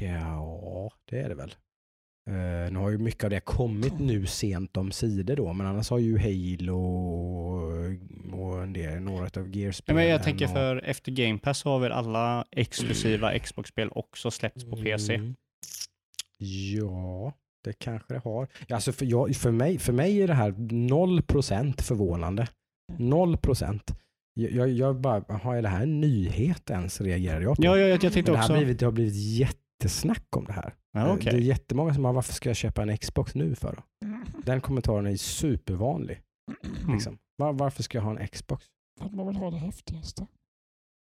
Ja, det är det väl. Eh, nu har ju mycket av det kommit nu sent om sidor då, men annars har ju Halo och, och en del, några av Nej, Gears-spelen. men jag tänker och- för efter Game Pass så har väl alla exklusiva Xbox-spel också släppts på PC? Mm. Ja, det kanske det har. Ja, Alltså för, jag, för, mig, för mig är det här 0% förvånande. 0%. Jag, jag, jag bara, jaha, är det här en nyhet ens, reagerade jag på. Ja, jag, jag tänkte det, har också... blivit, det har blivit jättesnack om det här. Ja, Eh, okej. Det är jättemånga som har, varför ska jag köpa en Xbox nu för då? Den kommentaren är supervanlig. Liksom. Var, varför ska jag ha en Xbox? För att man vill ha det häftigaste.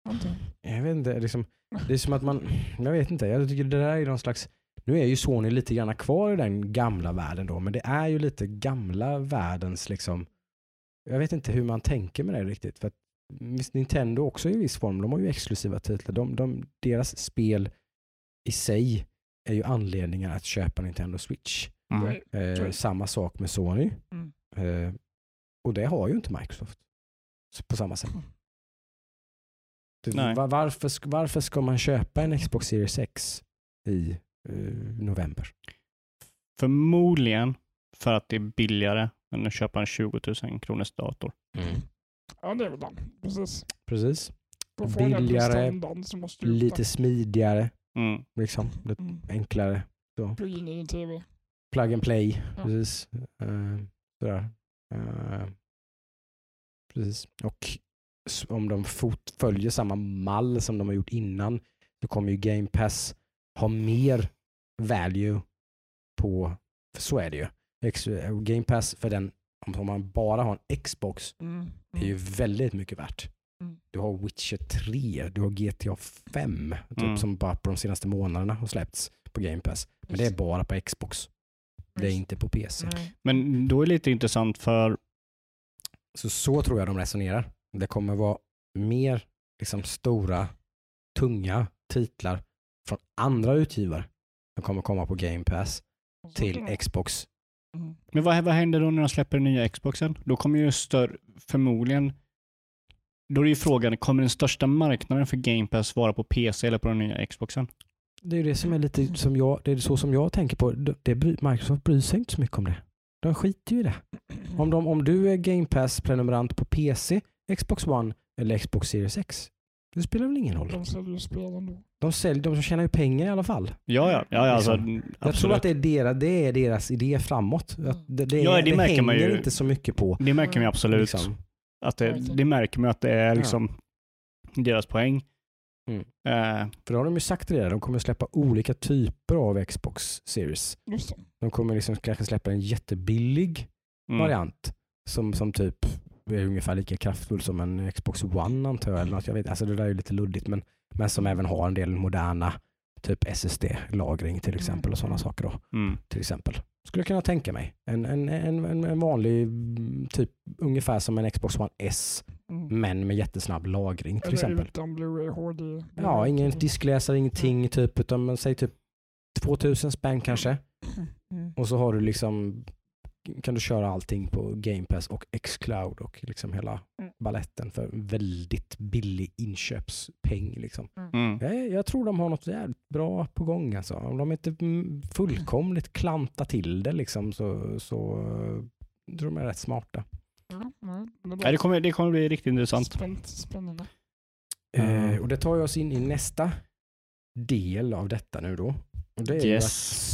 Antagligen. Jag vet inte, liksom, det är som att man, jag vet inte, jag tycker det där är någon slags, nu är ju Sony lite grann kvar i den gamla världen då, men det är ju lite gamla världens liksom, jag vet inte hur man tänker med det riktigt. För att, Nintendo också i viss form, de har ju exklusiva titlar. De, de, deras spel i sig är ju anledningen att köpa Nintendo Switch. Mm. Eh, samma sak med Sony. Mm. Eh, och det har ju inte Microsoft på samma sätt. Mm. Det, varför, varför ska man köpa en Xbox Series X i eh, november? Förmodligen för att det är billigare än att köpa en 20 000 kronors dator. Ja, det är väl den. Precis. Precis. Billigare, Lite smidigare, Mm. liksom. Lite Mm. enklare. Plugga in i din tv. Plug and play. Ja. Precis. Eh, sådär. Eh, precis. Och om de fot- följer samma mall som de har gjort innan så kommer ju Game Pass ha mer value på, för så är det ju. Eh, Game Pass för den, om man bara har en Xbox, Mm. är ju väldigt mycket värt. Mm. Du har Witcher 3, du har GTA 5, typ Mm. som bara på de senaste månaderna har släppts på Game Pass. Men det är bara på Xbox. Det är inte på PC. Nej. Men då är det lite intressant för Så så tror jag de resonerar. Det kommer vara mer liksom, stora, tunga titlar från andra utgivare som kommer komma på Game Pass Så till Xbox. Mm. Men vad, vad händer då när de släpper den nya Xboxen? Då kommer ju större, förmodligen, då är ju frågan, kommer den största marknaden för Game Pass vara på PC eller på den nya Xboxen? Det är det som är lite som jag, det är så som jag tänker på. Det, Microsoft bryr sig inte så mycket om det. De skiter ju i det. Om, de, om du är Game Pass-prenumerant på PC, Xbox One eller Xbox Series X, det spelar väl ingen roll. De säljer spel ändå. De, säljer, de tjänar ju pengar i alla fall. Ja, ja, ja, ja alltså, Liksom. Jag tror att det är, deras, det är deras idé framåt. Att det, det, Ja, det det, märker man hänger ju. inte så mycket på. Det märker man ju absolut. Liksom. Att det, det märker man att det är liksom deras poäng. Mm. Eh, För då har de ju sagt redan, de kommer släppa olika typer av Xbox Series. Det. De kommer liksom kanske släppa en jättebillig mm. variant som, som typ är ungefär lika kraftfull som en Xbox One antar jag. Eller något. jag vet, alltså det där är ju lite luddigt men, men som även har en del moderna typ SSD-lagring till exempel och sådana saker då. Mm. Till exempel. Skulle jag kunna tänka mig. En, en, en, en, vanlig mm, typ ungefär som en Xbox One S Mm. men med jättesnabb lagring till Eller exempel. utan Blu-ray HD. Ja, ingen diskläsare, ingenting typ utan man säger typ 2000 spänn kanske. Mm. Och så har du liksom kan du köra allting på Game Pass och Xcloud och liksom hela Mm. balletten för väldigt billig inköpspeng. Liksom. Mm. Jag, jag tror de har något jävligt bra på gång. Alltså. Om de inte mm, fullkomligt klantar till det liksom, så, så jag tror de är rätt smarta. Ja, nej, det Nej, det, kommer, det kommer bli riktigt intressant. Spännande. Eh, Mm. och det tar oss in i nästa del av detta nu då. Och det är ju Yes. att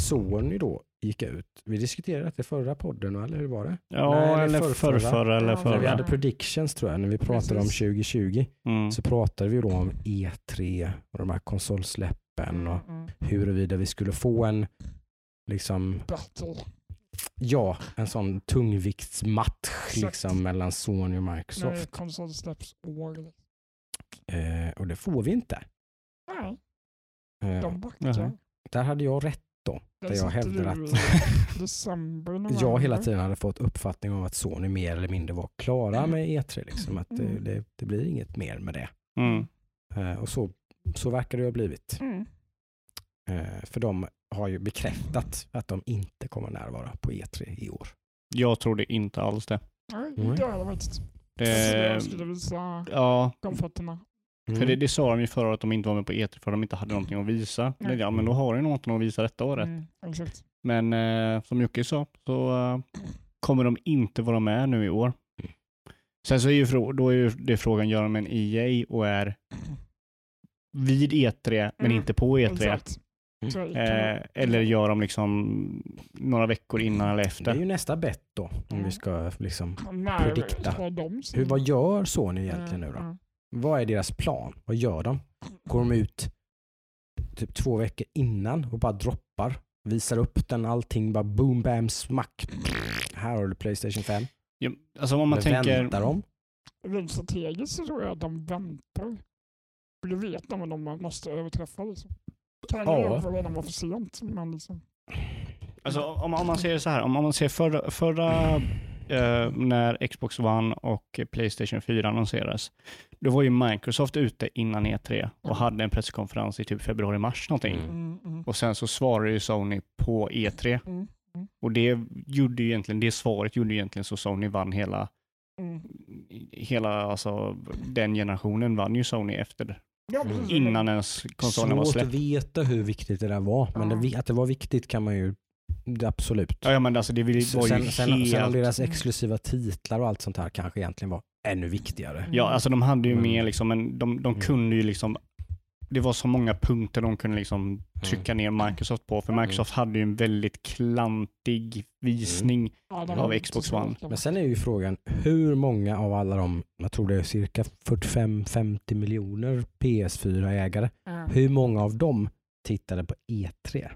Sony då gick ut. Vi diskuterade det i förra podden, eller hur var det? Ja, Nej, eller förrförra. förrförra eller Ja, När förra. vi hade predictions tror jag, när vi pratade Precis. om 2020. Mm. Så pratade vi då om E3 och de här konsolsläppen och Mm, huruvida vi skulle få en liksom, Battle. ja, en sån tungviktsmatch liksom mellan Sony och När Microsoft. konsol släpps år. Eh, och det får vi inte. Nej, Eh, de backar. Där hade jag rätt då. Där Där jag hävdar att December, jag hela tiden hade fått uppfattning om att Sony mer eller mindre var klara Mm. med E3. Liksom, att det, Mm. det, det blir inget mer med det. Mm. Eh, och så, så verkar det ha blivit. Mm. Eh, för de har ju bekräftat att de inte kommer närvara på E3 i år. Jag trodde inte alls det. Nej, Mm. det är det faktiskt. det Jag skulle visa ja, de fötterna. Mm. för det, det sa de ju förra året att de inte var med på E3 för att de inte hade någonting att visa. Men Ja, men då har de någonting att visa detta året. Mm, exakt. Men eh, som Jocke sa så eh, kommer de inte vara med nu i år. Sen så är ju, då är ju det frågan, gör de en EA och är vid E3 men Mm, inte på E3? Exakt. Mm. Eh, eller gör de liksom några veckor innan eller Det är efter? ju nästa bett då. Om Mm. vi ska liksom, predikta. hur, vad gör Sony egentligen nu då? Vad är deras plan? Vad gör de? Går de ut typ två veckor innan och bara droppar? Visar upp den, allting bara boom, bam, smack. Här har du Playstation 5. Ja, alltså om man Eller tänker... väntar de? Rent strategiskt så tror jag att de väntar. För det vet de vad de måste överträffa. Liksom. Kan Ja. ju redan vara för sent. Men liksom. Alltså om, om man ser så här, om man ser förra, förra eh, när Xbox One och Playstation 4 annonserades, då var ju Microsoft ute innan E3 och Mm. hade en presskonferens i typ februari-mars någonting. Mm. Mm, mm, Och sen så svarade ju Sony på E3 mm, och det gjorde ju egentligen, det svaret gjorde ju egentligen så Sony vann hela, mm. hela alltså den generationen vann ju Sony efter, Ja, innan ens konsolerna var Svårt att släppt. veta hur viktigt det där var. Men Ja. det, att det var viktigt kan man ju absolut. Ja, ja men alltså det var ju sen, sen, sen om helt... deras exklusiva titlar och allt sånt här kanske egentligen var ännu viktigare. Ja, alltså de hade ju Men- med liksom, men de, de Mm. kunde ju liksom, det var så många punkter de kunde liksom trycka ner Microsoft på, för Microsoft hade ju en väldigt klantig visning. De av Xbox One. Men sen är ju frågan hur många av alla de, jag tror det är cirka 45-50 miljoner PS4-ägare, Ja, hur många av dem tittade på E3?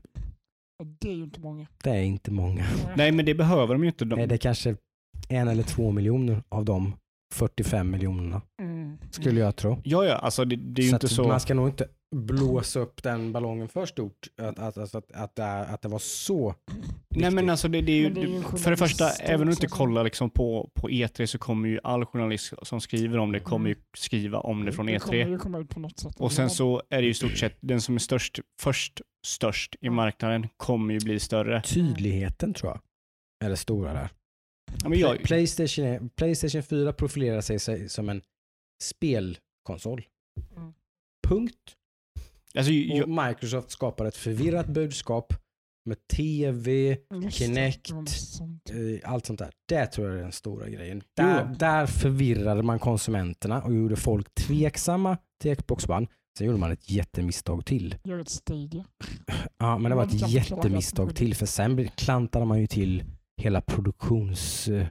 Det är ju inte många. Det är inte många. Nej, men det behöver de ju inte. De, Nej, det är kanske en eller två miljoner av de 45 miljonerna, Mm. skulle jag tro. Ja, ja, alltså det, det är ju så inte så. Man ska nog inte blåsa upp den ballongen för stort, att, att, att, att, att, det, att det var så Nej, men alltså det, det är ju, det är ju för det första, även om du inte kollar liksom på, på E3 så kommer ju all journalist som skriver om det kommer ju Mm. skriva om det från Det kommer E3. ju komma ut på något sätt. Och sen så är det ju i stort sett den som är störst, först störst i marknaden kommer ju bli större. tydligheten tror jag är det stora där. Ja, men jag, Playstation, är, Playstation 4 profilerar sig, som en spelkonsol. Mm. Punkt. alltså, Och jag, Microsoft skapar ett förvirrat budskap med tv, Just Kinect, sånt. eh, allt sånt där. Det tror jag är den stora grejen. Där, där förvirrade man konsumenterna och gjorde folk tveksamma till Xbox One. Sen gjorde man ett jättemisstag till. Gör ett Stadia. Ja, men det var ett jättemisstag till för sen klantade man ju till hela produktions... eh,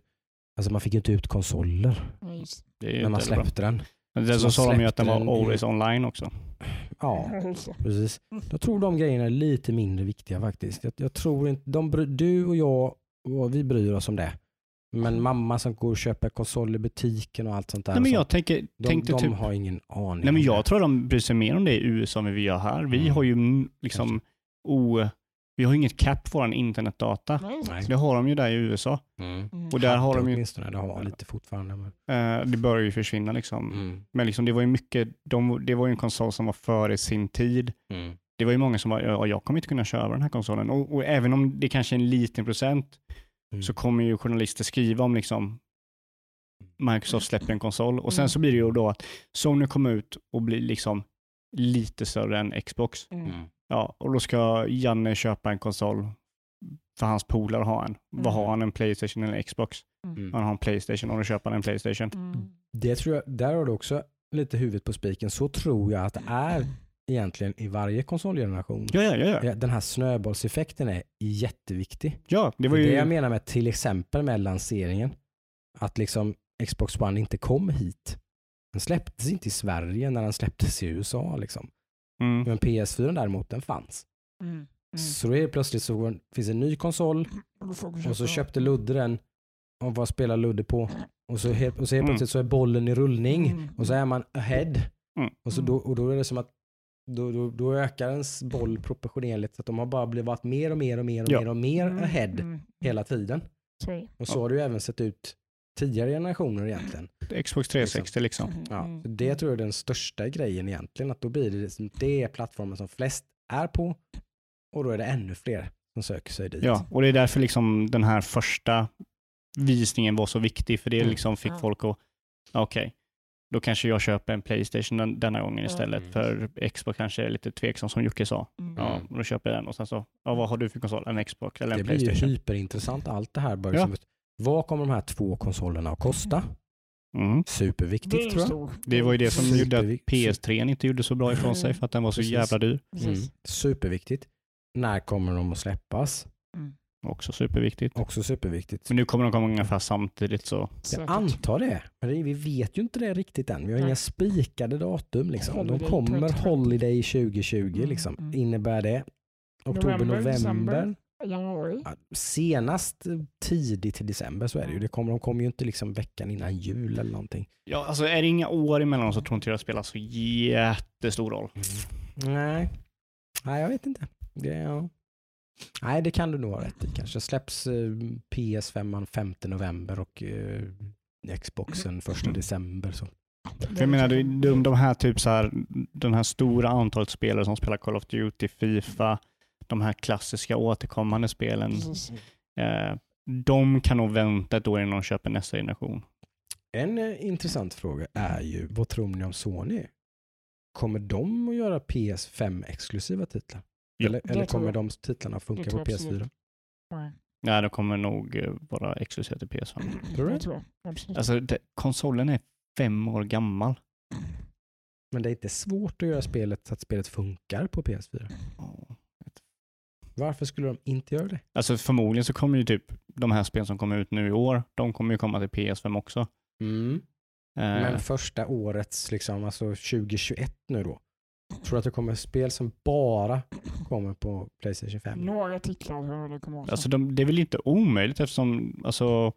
Alltså man fick ju inte ut konsoler när man släppte den. Men sen Så sa de ju att den var släppte den always online också. Ja, precis. Jag tror de grejerna är lite mindre viktiga faktiskt. Jag, jag tror inte, de, du och jag, och vi bryr oss om det. Men mamma som går och köper konsol i butiken och allt sånt där. Nej, men så, jag tänker, de, tänkte de typ, har ingen aning. nej men jag tror de bryr sig mer om det i USA än vad vi gör här. Vi Mm. har ju mm, liksom, o, vi har inget cap på vår internetdata. Nej. Det har de ju där i USA. Mm. Mm. Och där har de ju, Åtminstone, det har lite fortfarande. Men... eh, det börjar ju försvinna liksom. Mm. Men liksom, det var ju mycket, de, det var ju en konsol som var före sin tid. Mm. Det var ju många som var, ja, jag kommer inte kunna köra den här konsolen. Och, och även om det kanske är en liten procent Mm. så kommer ju journalister skriva om liksom Microsoft släpper en konsol och sen Mm. så blir det ju då att Sony kommer ut och blir liksom lite större än Xbox. Mm. Mm. Ja, och då ska Janne köpa en konsol för hans polare har en. Vad Mm. har han? En Playstation eller en Xbox? Mm. Han har en Playstation och då köper han en Playstation. Mm. Det tror jag, där har du också lite huvudet på spiken. Så tror jag att det är egentligen i varje konsolgeneration. Ja, ja, ja. ja. Den här snöbollseffekten är jätteviktig. ja det var är ju... det jag menar med till exempel med lanseringen. Att liksom Xbox One inte kom hit. Den släpptes inte i Sverige när den släpptes i USA. Liksom. Mm. Men PS4 däremot, den fanns. Mm. Mm. Så då är det plötsligt så finns en ny konsol Och vi och så köpte Ludde den. Och vad spelar Ludde på? Och så helt, och så helt Mm. plötsligt så är bollen i rullning. Mm. Och så är man ahead. Mm. Och, så då, och då är det som att då, då, då ökar ens boll proportionerligt. Så att de har bara blivit varit mer och mer och mer och Ja. mer och mer Mm. ahead Mm. hela tiden. Det. Och så har det ju även sett ut tidigare generationer egentligen. Xbox 360 liksom. Mm. Ja, Mm. så det tror jag är den största grejen egentligen. Att då blir det, liksom, det är plattformen som flest är på och då är det ännu fler som söker sig dit. Ja, och det är därför liksom den här första visningen var så viktig, för det Mm. liksom fick Ja. folk att, okej, då kanske jag köper en Playstation den, denna gången istället, Mm. för Xbox kanske är lite tveksam som Jocke sa. Mm. Ja, Mm. då köper jag den och sen så, ja, vad har du för konsol? En Xbox eller en Det blir ju Playstation? hyperintressant allt det här. Bara Ja. liksom, Vad kommer de här två konsolerna att kosta? Mm. Superviktigt Det tror jag. Det var ju det som gjorde att PS3 inte gjorde så bra ifrån sig, för att den var så Precis. jävla dyr. Mm. Superviktigt. När kommer de att släppas? Mm. Också superviktigt. Också superviktigt. Men nu kommer de komma ungefär samtidigt så. Jag Säkert. antar det. Men vi vet ju inte det riktigt än. Vi har Nej. inga spikade datum. Liksom. De kommer 2020. Holiday 2020. Mm, Liksom. mm. Innebär det oktober, November, november? Januari. Ja, senast tidigt i december så är det ju. Det kommer, de kommer ju inte liksom veckan innan jul eller någonting. Ja, alltså är det inga år emellan så tror inte jag det spelar så jättestor roll. Nej. Nej, jag vet inte. Det, ja. Nej, det kan du nog ha rätt i. Kanske släpps eh, PS5 5 november och eh, Xboxen 1 december. Så. För jag menar, de, de här typ så här, den här stora antalet spelare som spelar Call of Duty, Fifa, de här klassiska återkommande spelen, eh, de kan nog vänta ett år innan de köper nästa generation. En eh, intressant fråga är ju, vad tror ni om Sony? Kommer de att göra PS5-exklusiva titlar? Ja. Eller, eller kommer jag. de titlarna funka på tror jag absolut. PS4? Nej, Nej, de kommer nog eh, vara exklusiva till PS5. Tror du det det? tror jag. Absolut. Alltså, det, konsolen är fem år gammal. Men det är inte svårt att göra spelet så att spelet funkar på PS4. Varför skulle de inte göra det? Alltså förmodligen så kommer ju typ de här spelen som kommer ut nu i år, de kommer ju komma till PS5 också. Mm. Eh, Men första årets, liksom, alltså 2021 nu då. Tror du att det kommer spel som bara kommer på Playstation 5? Några titlar det kommer Alltså de, det är väl inte omöjligt eftersom alltså,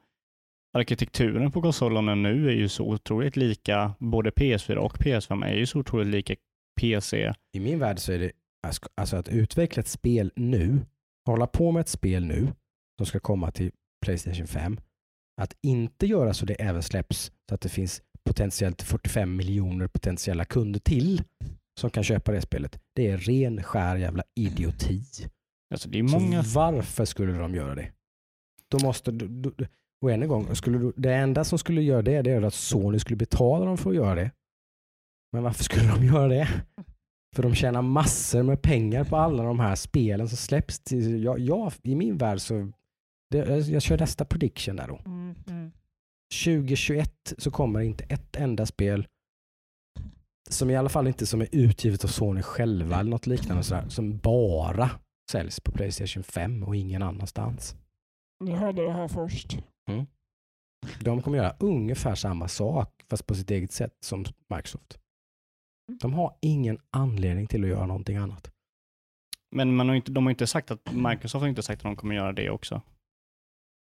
arkitekturen på konsolerna nu är ju så otroligt lika, både PS4 och PS5 är ju så otroligt lika PC. I min värld så är det alltså- alltså att utveckla ett spel nu, hålla på med ett spel nu som ska komma till Playstation 5. Att inte göra så det även släpps så att det finns potentiellt 45 miljoner potentiella kunder till som kan köpa det spelet. Det är ren skär jävla idioti. Alltså många... Varför skulle de göra det? Då måste, då, då, och än en gång, skulle, du- det enda som skulle göra det, det är att Sony skulle betala dem för att göra det. Men varför skulle de göra det? För de tjänar massor med pengar på alla de här spelen som släpps. Till, jag, jag, I min värld så, det, jag, jag kör nästa prediction där då. Mm, mm. 2021 så kommer inte ett enda spel som i alla fall inte som är utgivet av Sony själva eller något liknande sådär, som bara säljs på Playstation 5 och ingen annanstans. Ni hörde det här först. De kommer göra ungefär samma sak fast på sitt eget sätt som Microsoft. De har ingen anledning till att göra någonting annat. Men man har inte, de har inte sagt att, Microsoft har inte sagt att de kommer göra det också.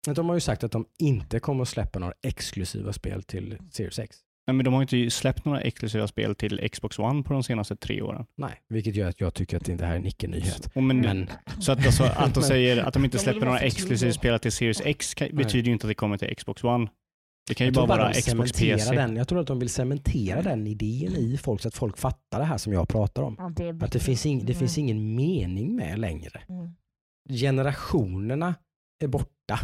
Men de har ju sagt att de inte kommer att släppa några exklusiva spel till Series X. Nej, men de har inte släppt några exklusiva spel till Xbox One på de senaste tre åren. Nej, vilket gör att jag tycker att det här är en icke-nyhet. Men, Men Så att, alltså, att de säger att de inte släpper några exklusiva spel till Series X betyder ju inte att det kommer till Xbox One. Det kan ju jag tror bara vara Xbox PC. Den. Jag tror att de vill cementera den idén i folk så att folk fattar det här som jag pratar om. Att det, Att det finns, ing, det Mm. finns ingen mening med längre. Mm. Generationerna är borta.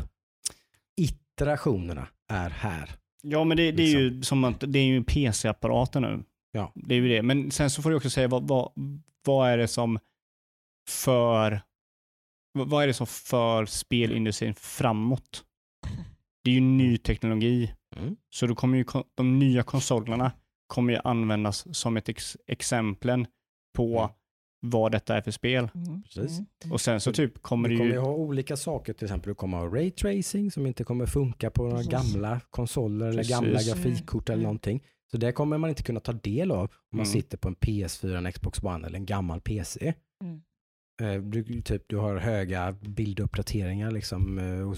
Iterationerna är här. Ja, men det, det är ju som att det är ju PC-apparater nu. Ja. Det är ju det. Men sen så får du också säga vad, vad, vad är det som för vad är det som för spelindustrin framåt? Det är ju ny teknologi. Mm. Så då kommer ju de nya konsolerna kommer ju användas som ett ex exemplen på Mm. vad detta är för spel. Mm. Precis. Mm. Och sen så typ kommer Du det kommer ju... ju ha olika saker, till exempel du kommer ha raytracing som inte kommer funka på några Precis. gamla konsoler eller Precis. gamla Mm. grafikkort eller Mm. någonting. Så det kommer man inte kunna ta del av om man Mm. sitter på en PS4, en Xbox One eller en gammal PC. Mm. Eh, Du, typ, du har höga bilduppdateringar, liksom, eh,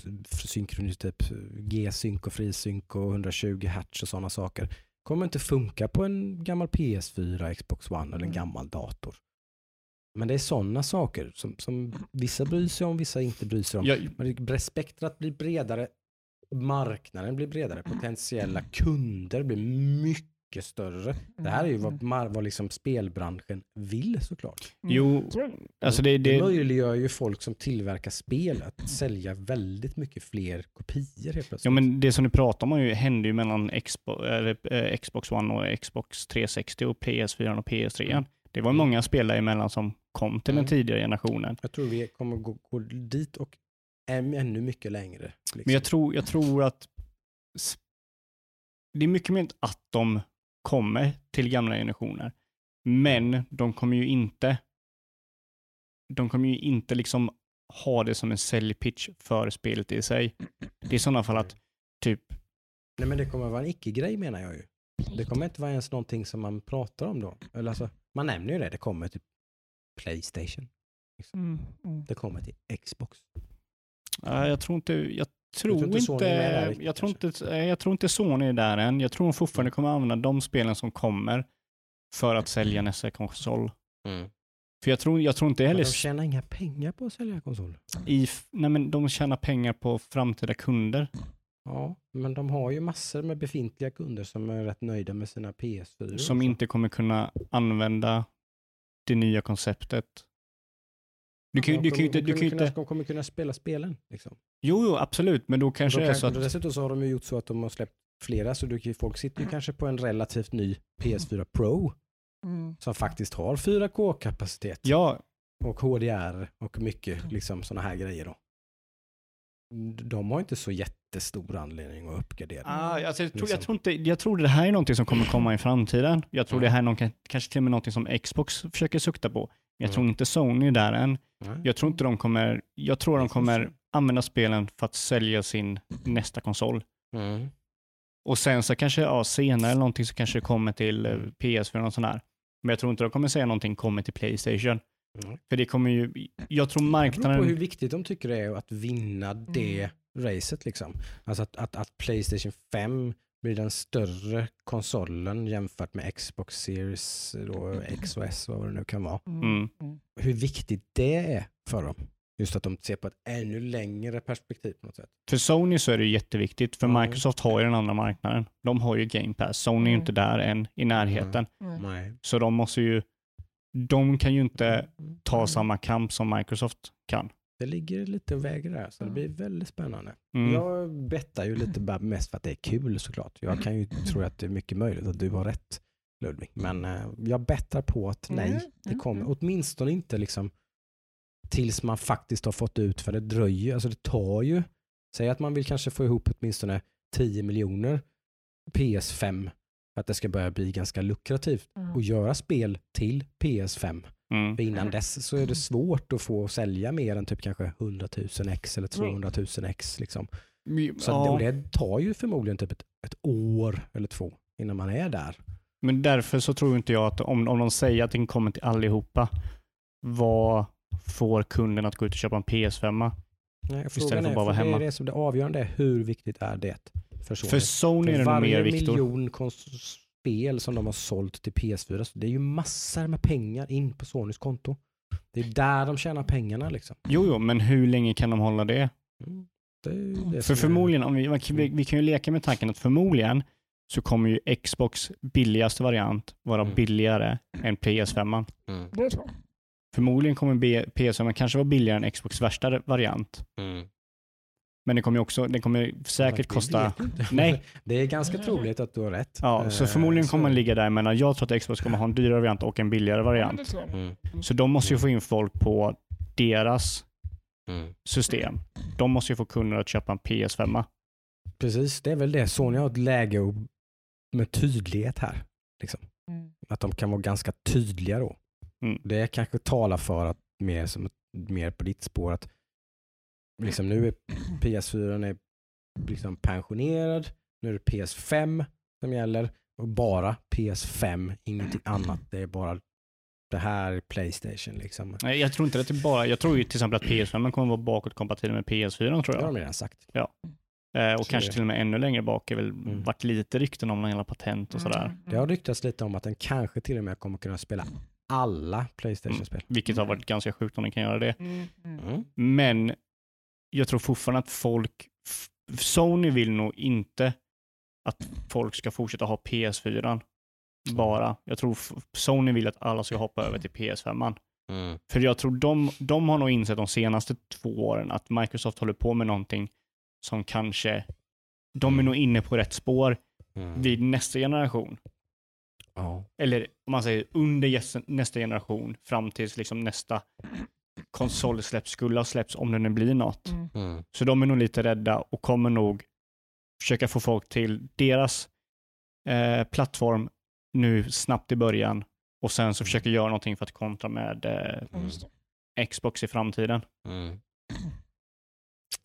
synkronis, typ G-synk och frisynk och 120 hertz och sådana saker. Kommer inte funka på en gammal PS4, Xbox One eller en Mm. gammal dator. Men det är sådana saker som, som vissa bryr sig om, vissa inte bryr sig om. Ja, Men spektrat blir bredare, marknaden blir bredare, potentiella kunder blir mycket större. Det här är ju vad, mar- vad liksom spelbranschen vill såklart. Mm. jo, alltså det, Det det, möjliggör ju folk som tillverkar spel att sälja väldigt mycket fler kopior helt plötsligt. ja, men det som ni pratar om ju, hände ju mellan Xbox, eh, Xbox One och Xbox 360 och PS4 och PS3. Det var Mm. många spel däremellan som kom till den Mm. tidigare generationen. Jag tror vi kommer gå, gå dit och än- ännu mycket längre. Liksom. Men jag tror, jag tror att det är mycket mer att de kommer till gamla generationer. Men de kommer ju inte de kommer ju inte liksom ha det som en säljpitch för spelet i sig. Det är i sådana fall att typ, Nej men det kommer vara en icke-grej menar jag ju. Det kommer inte vara ens någonting som man pratar om då. Eller alltså, man nämner ju det, det kommer till Playstation. Mm. Mm. Det kommer till Xbox. äh, jag tror inte, jag tror inte inte, där jag tror inte, jag tror inte Sony är där än. Jag tror de fortfarande kommer använda de spelen som kommer för att sälja nästa konsol. För jag tror, jag tror inte Men heller de tjänar inga pengar på att sälja konsoler. i, nej men de tjänar pengar på framtida kunder. Ja, men de har ju massor med befintliga kunder som är rätt nöjda med sina PS4. som inte kommer kunna använda det nya konceptet. Du kan, ju- du kan ju kommer- inte, du kan kunna- inte, De kommer kunna spela spelen. Liksom. jo, jo absolut, men då kanske Då det är så att, Dessutom så har de ju gjort så att de har släppt flera, så du, folk sitter ju kanske på en relativt ny PS4 Pro Mm. som faktiskt har 4K-kapacitet ja, och HDR och mycket liksom sådana här grejer då. De har inte så jättestor anledning att uppgradera. ah, alltså, jag, tror, jag, Liksom. tror inte, jag tror det här är någonting som kommer komma i framtiden. Jag tror Mm. det här är någon, kanske till och med någonting som Xbox försöker sukta på. Jag Mm. tror inte Sony är där än. Nej. Jag tror inte de kommer, jag tror de kommer använda spelen för att sälja sin nästa konsol. Mm. Och sen så kanske, ja, senare eller någonting så kanske det kommer till eh, PS4 och sån här. Men jag tror inte de kommer säga någonting kommer till Playstation. Mm. För det kommer ju, jag tror Det beror på hur marknaden, viktigt de tycker det är att vinna det racet liksom. Alltså att, att, att Playstation 5 blir den större konsolen jämfört med Xbox Series då, X och S, vad det nu kan vara. Mm. Mm. Hur viktigt det är för dem. Just att de ser på ett ännu längre perspektiv på något sätt. för Sony så är det jätteviktigt, för Ja. Microsoft har ju den andra marknaden. De har ju Game Pass, Sony är ju Mm. inte där än i närheten. Mm. Nej. Så de måste ju, de kan ju inte ta Mm. samma kamp som Microsoft kan. Det ligger lite och väger där, så det blir väldigt spännande. Mm. Jag bettar ju lite bara mest för att det är kul såklart. Jag kan ju tro att det är mycket möjligt att du har rätt Ludvig. Men eh, jag bettar på att nej, Mm, det mm, kommer mm. åtminstone inte liksom tills man faktiskt har fått ut, för det dröjer, alltså det tar ju, säg att man vill kanske få ihop åtminstone 10 miljoner PS5 för att det ska börja bli ganska lukrativt Mm. att göra spel till PS5. Mm. För innan dess så är det svårt att få sälja mer än typ kanske 100 000 x eller 200 000 x. Liksom. Så Ja. och det tar ju förmodligen typ ett, ett år eller två innan man är där. Men därför så tror inte jag att om, om de säger att den kommer till allihopa, vad får kunden att gå ut och köpa en PS5? Nej, Istället för är, bara vara för det hemma. är det som det avgörande är hur viktigt är det för Sony? För Sony är det nog varje mer Viktor. miljon kons- spel som de har sålt till PS4, så det är ju massor med pengar in på Sonys konto. Det är där de tjänar pengarna liksom. Jo, jo, men hur länge kan de hålla det? Mm. Det det För förmodligen, om vi, vi, vi kan ju leka med tanken att förmodligen så kommer ju Xbox billigaste variant vara Mm. billigare än PS5. Mm. Förmodligen kommer B- PS5 kanske vara billigare än Xbox värsta variant. Mm. Men det kommer också, det kommer säkert Det kosta... Nej. Det är ganska troligt att du har rätt. Ja, så Eh, förmodligen kommer man ligga däremellan. Jag tror att Xbox kommer ha en dyrare variant och en billigare variant. Mm. Så de måste ju få in folk på deras Mm. system. De måste ju få kunder att köpa en PS5. Precis, det är väl det. Sony har ett läge med tydlighet här. Liksom. Mm. Att de kan vara ganska tydliga då. Mm. Det kanske talar för att mer, som, mer på ditt spår att liksom nu är PS4 är liksom pensionerad, nu är det PS5 som gäller och bara PS5, ingenting annat. Det är bara det här är Playstation liksom. Nej, jag tror inte att det är bara, jag tror ju till exempel att PS5 kommer vara bakåtkompatibel med PS4 tror Det har jag. de redan sagt. Eh, och Så kanske det- till och med ännu längre bak är väl Mm. varit lite rykten om jävla patent och sådär. Mm. Det har ryktats lite om att den kanske till och med kommer kunna spela alla Playstation-spel. Vilket har varit ganska sjukt om den kan göra det. Mm. Mm. Mm. Men jag tror fortfarande att folk, Sony vill nog inte att folk ska fortsätta ha PS4 bara. Jag tror Sony vill att alla ska hoppa över till PS5. Mm. För jag tror de, de har nog insett de senaste två åren att Microsoft håller på med någonting som kanske, de är nog inne på rätt spår Mm. vid nästa generation. Ja. Eller om man säger under nästa generation fram tills liksom nästa konsol släpps, skulle ha släppts om det nu blir något. Mm. Mm. Så de är nog lite rädda och kommer nog försöka få folk till deras eh, plattform nu snabbt i början och sen så försöka göra någonting för att kontra med eh, det. Xbox i framtiden. Mm.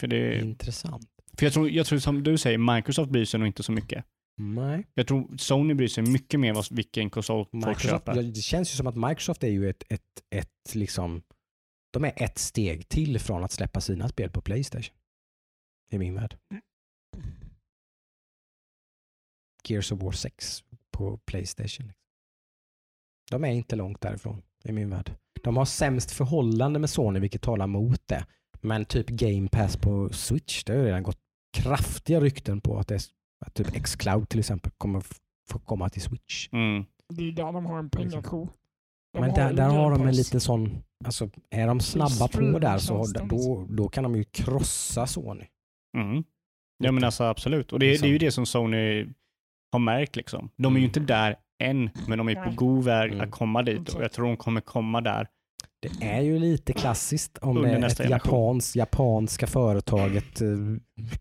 För, det, Intressant. för jag, tror, jag tror som du säger, Microsoft bryr sig nog inte så mycket. Nej. Jag tror Sony bryr sig mycket mer vad, vilken konsol folk Microsoft, köper. ja, det känns ju som att Microsoft är ju ett, ett, ett liksom, de är ett steg till från att släppa sina spel på Playstation. I min värld. Gears of War 6 på Playstation. De är inte långt därifrån i min värld. De har sämst förhållande med Sony vilket talar mot det. Men typ Game Pass på Switch, det har redan gått kraftiga rykten på att, det är, att typ Xcloud till exempel kommer få komma till Switch. Mm. Det är där de har en pengako. De Men där, där har de en liten sån, alltså är de snabba på där så då, då kan de ju krossa Sony. Mm. Ja men alltså absolut. Och det, Liksom. det är ju det som Sony har märkt liksom. De är ju Mm. inte där än, men de är på god väg Mm. att komma dit och jag tror de kommer komma där. Det är ju lite klassiskt om det är ett japans, japanska företaget eh,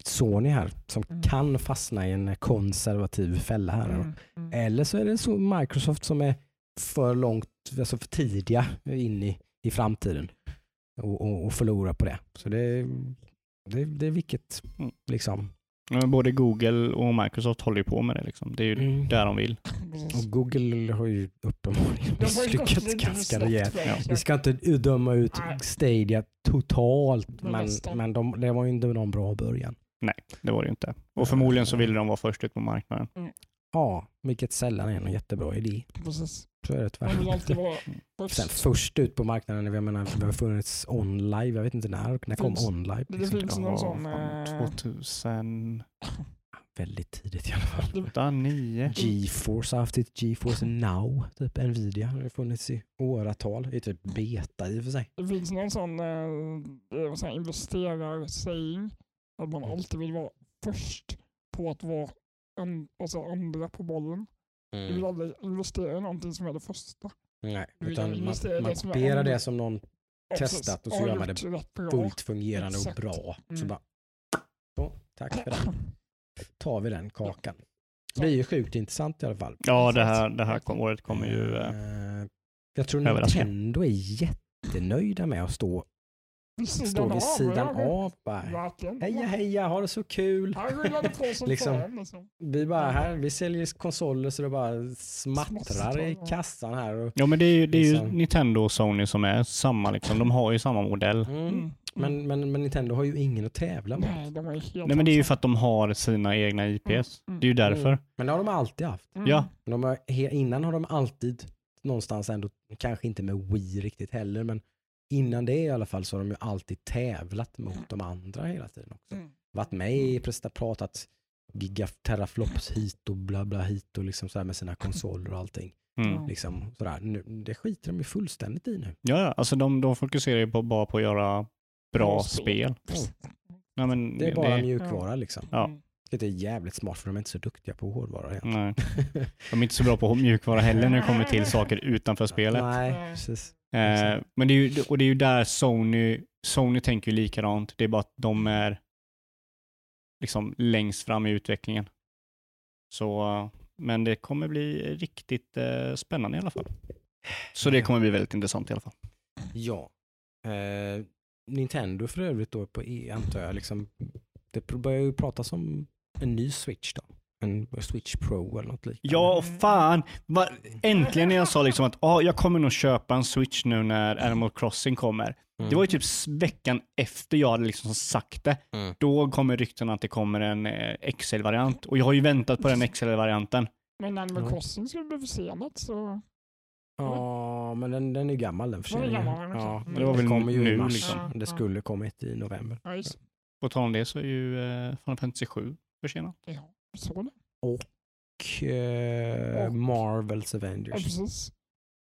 Sony här som Mm. kan fastna i en konservativ fälla här. Mm. Mm. Eller så är det så Microsoft som är för långt, alltså för tidiga in i, i framtiden och, och, och förlorar på det. Så det, det, det är vilket Mm. liksom. Men Både Google och Microsoft håller ju på med det liksom. Det är ju Mm. där de vill. Och Google har ju uppenbarligen misslyckats ganska rejält. Ja. Vi ska inte döma ut Nej. Stadia totalt, Men men, de, det var ju inte någon bra början. Det var det ju inte. Och förmodligen så ville de vara först ut på marknaden. Ja, vilket sällan är någon jättebra idé. Precis. Så är det tyvärr. alltid vara Sen först. ut på marknaden, jag menar, det har funnits OnLive, jag vet inte när, när kom OnLive? Det Liksom. finns någon sån... fan, eh, 2009. Väldigt tidigt i alla fall. Mm. GeForce har haft ett GeForce Now, typ Nvidia, har det funnits i åratal, i typ beta i och för sig. Det finns någon sån eh, eh, investerarsägning att man Mm. alltid vill vara först på att vara en, alltså andra på bollen. Du vill aldrig investera i någonting som är det första. Nej, utan man, man det kopierar det som någon Ja, Testat och så gör man bra. fullt fungerande Exakt. och bra. Så Mm. bara, så, tack för den. tar vi den kakan. Det blir ju sjukt intressant i alla fall. Ja, det här, det här kom- året kommer ju... eh, Eh, Jag tror. Nintendo är jättenöjda med att stå, Vid stå sidan vid av. sidan av. Bara, heja heja, ha det så kul. Liksom. Liksom. Vi bara här, vi säljer konsoler så det bara smattrar i kassan här. Och, Ja men det är ju, det är ju Liksom. Nintendo och Sony som är samma liksom. De har ju samma modell. mm. Mm. men, men, men Nintendo har ju ingen att tävla mot. Nej, de är helt Nej men det är ju för att de har sina egna IPs. Mm. Det är ju därför. Mm. Men det har de alltid haft. Mm. Ja. Men De har, innan har de alltid någonstans ändå, kanske inte med Wii riktigt heller, men innan det i alla fall så har de ju alltid tävlat mot de andra hela tiden också. Mm. Varit med i, presta- pratat gigateraflops hit och bla bla hit och liksom så här med sina konsoler och allting. Mm. Liksom sådär. Nu, det skiter de ju fullständigt i nu. Ja, ja, alltså de, de fokuserar ju på, bara på att göra bra Bra spel. spel. Ja, men Det är bara det, mjukvara liksom. Ja. Mm. Det är jävligt smart för de är inte så duktiga på hårdvara egentligen. Nej. De är inte så bra på mjukvara heller när det kommer till saker utanför spelet. Nej, precis. Eh, men det är ju, och det är ju där Sony, Sony tänker ju likadant. Det är bara att de är liksom längst fram i utvecklingen. Så, men det kommer bli riktigt eh, spännande i alla fall. Så det kommer bli väldigt intressant i alla fall. Ja. Eh, Nintendo för övrigt då på E antar jag. Liksom, det börjar ju pratas om en ny Switch då. En Switch Pro eller något liknande. Ja, fan! Va, äntligen när jag sa liksom att ah, jag kommer nog köpa en Switch nu när Animal Crossing kommer. Mm. Det var ju typ veckan efter jag hade liksom sagt det. Mm. Då kommer rykten att det kommer en eh, XL-variant. Och jag har ju väntat på den XL-varianten. Men Animal. Crossing skulle bli försenat så... Ja, men den, den är ju gammal den förseningen. gammal, okej. Ja, Men det var väl kommer ju i nu, mars. liksom. Det skulle kommit i november. Ja, just På tal om det så är ju eh, Final Fantasy 7 försenat. Ja, så det. Och eh, Och- Marvels Ja, Avengers. precis.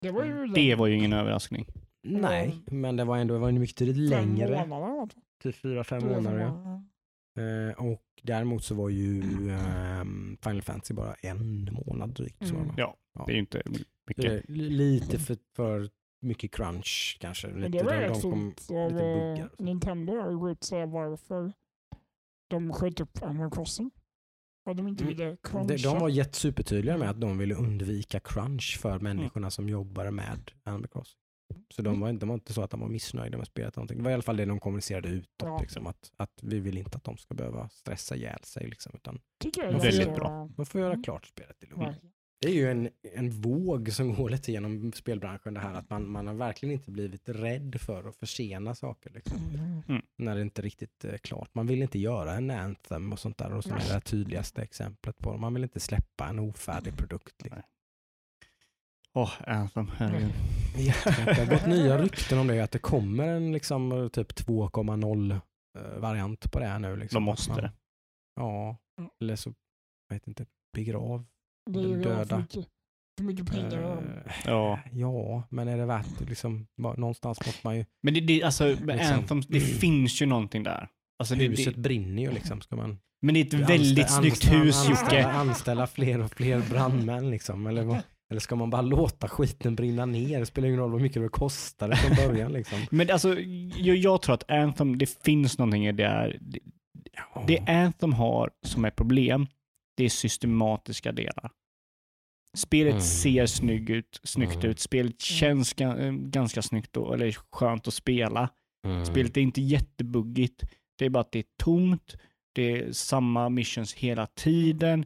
Det var ju Det var ju ingen överraskning. Nej, men det var ändå det var en mycket längre. Typ fyra, fem månader. Ja. Eh, och däremot så var ju ehm, Final Fantasy bara en månad drygt. Mm. Ja, Ja. det är ju inte mycket. li- lite för, för mycket crunch kanske. Lite, Men det var de- rätt de kom- fint av lite eh, buggar. Nintendo att gå ut och säga varför de sköt upp Animal Crossing. Och de inte Mm. ville De, cruncha. de var jätte- supertydliga med att de ville undvika crunch för människorna som jobbar med Animal Crossing. Så de var, inte- de var inte så att de var missnöjda med spelet. eller någonting. Det var i alla fall det de kommunicerade utåt. Ja. Liksom, att, att vi vill inte att de ska behöva stressa ihjäl sig. Liksom, utan Tycker jag de är får Väldigt göra- bra. De får göra Mm. klart spelet i lugn. Det är ju en, en våg som går lite genom spelbranschen det här att man, man har verkligen inte blivit rädd för att försena saker. Liksom, Mm. när det inte är riktigt är klart. Man vill inte göra en anthem och sånt där och som är det tydligaste exemplet på det. Man vill inte släppa en ofärdig produkt. Liksom. Åh, Anthem, herregud. Ja, det har gått nya rykten om det, att det kommer en liksom, typ 2,0 eh, variant på det här nu. Liksom. De måste man- det. Ja, Mm. eller så, jag vet inte, begrav. Det är ju Döda. för mycket, för mycket pengar. Eh, Ja. ja, men är det värt det? Liksom, någonstans måste man ju, Men det, det, alltså, med Liksom. Anthem, det finns ju någonting där. Alltså, det, huset det, brinner ju liksom. Ska man men det är ett väldigt snyggt anstä- hus, anställa, Jocke. anställa fler och fler brandmän liksom? Eller, vad, eller ska man bara låta skiten brinna ner? Det spelar ingen roll hur mycket det kostade från början liksom. Men alltså, jag, jag tror att Anthem, det finns någonting i det här. Det, Ja. det Anthem har som är problem, det är systematiska delar. Spelet Mm. ser snygg ut, snyggt Mm. ut, spelet känns ga, eh, ganska snyggt och, eller skönt att spela. Mm. Spelet är inte jättebuggigt, det är bara att det är tomt, det är samma missions hela tiden,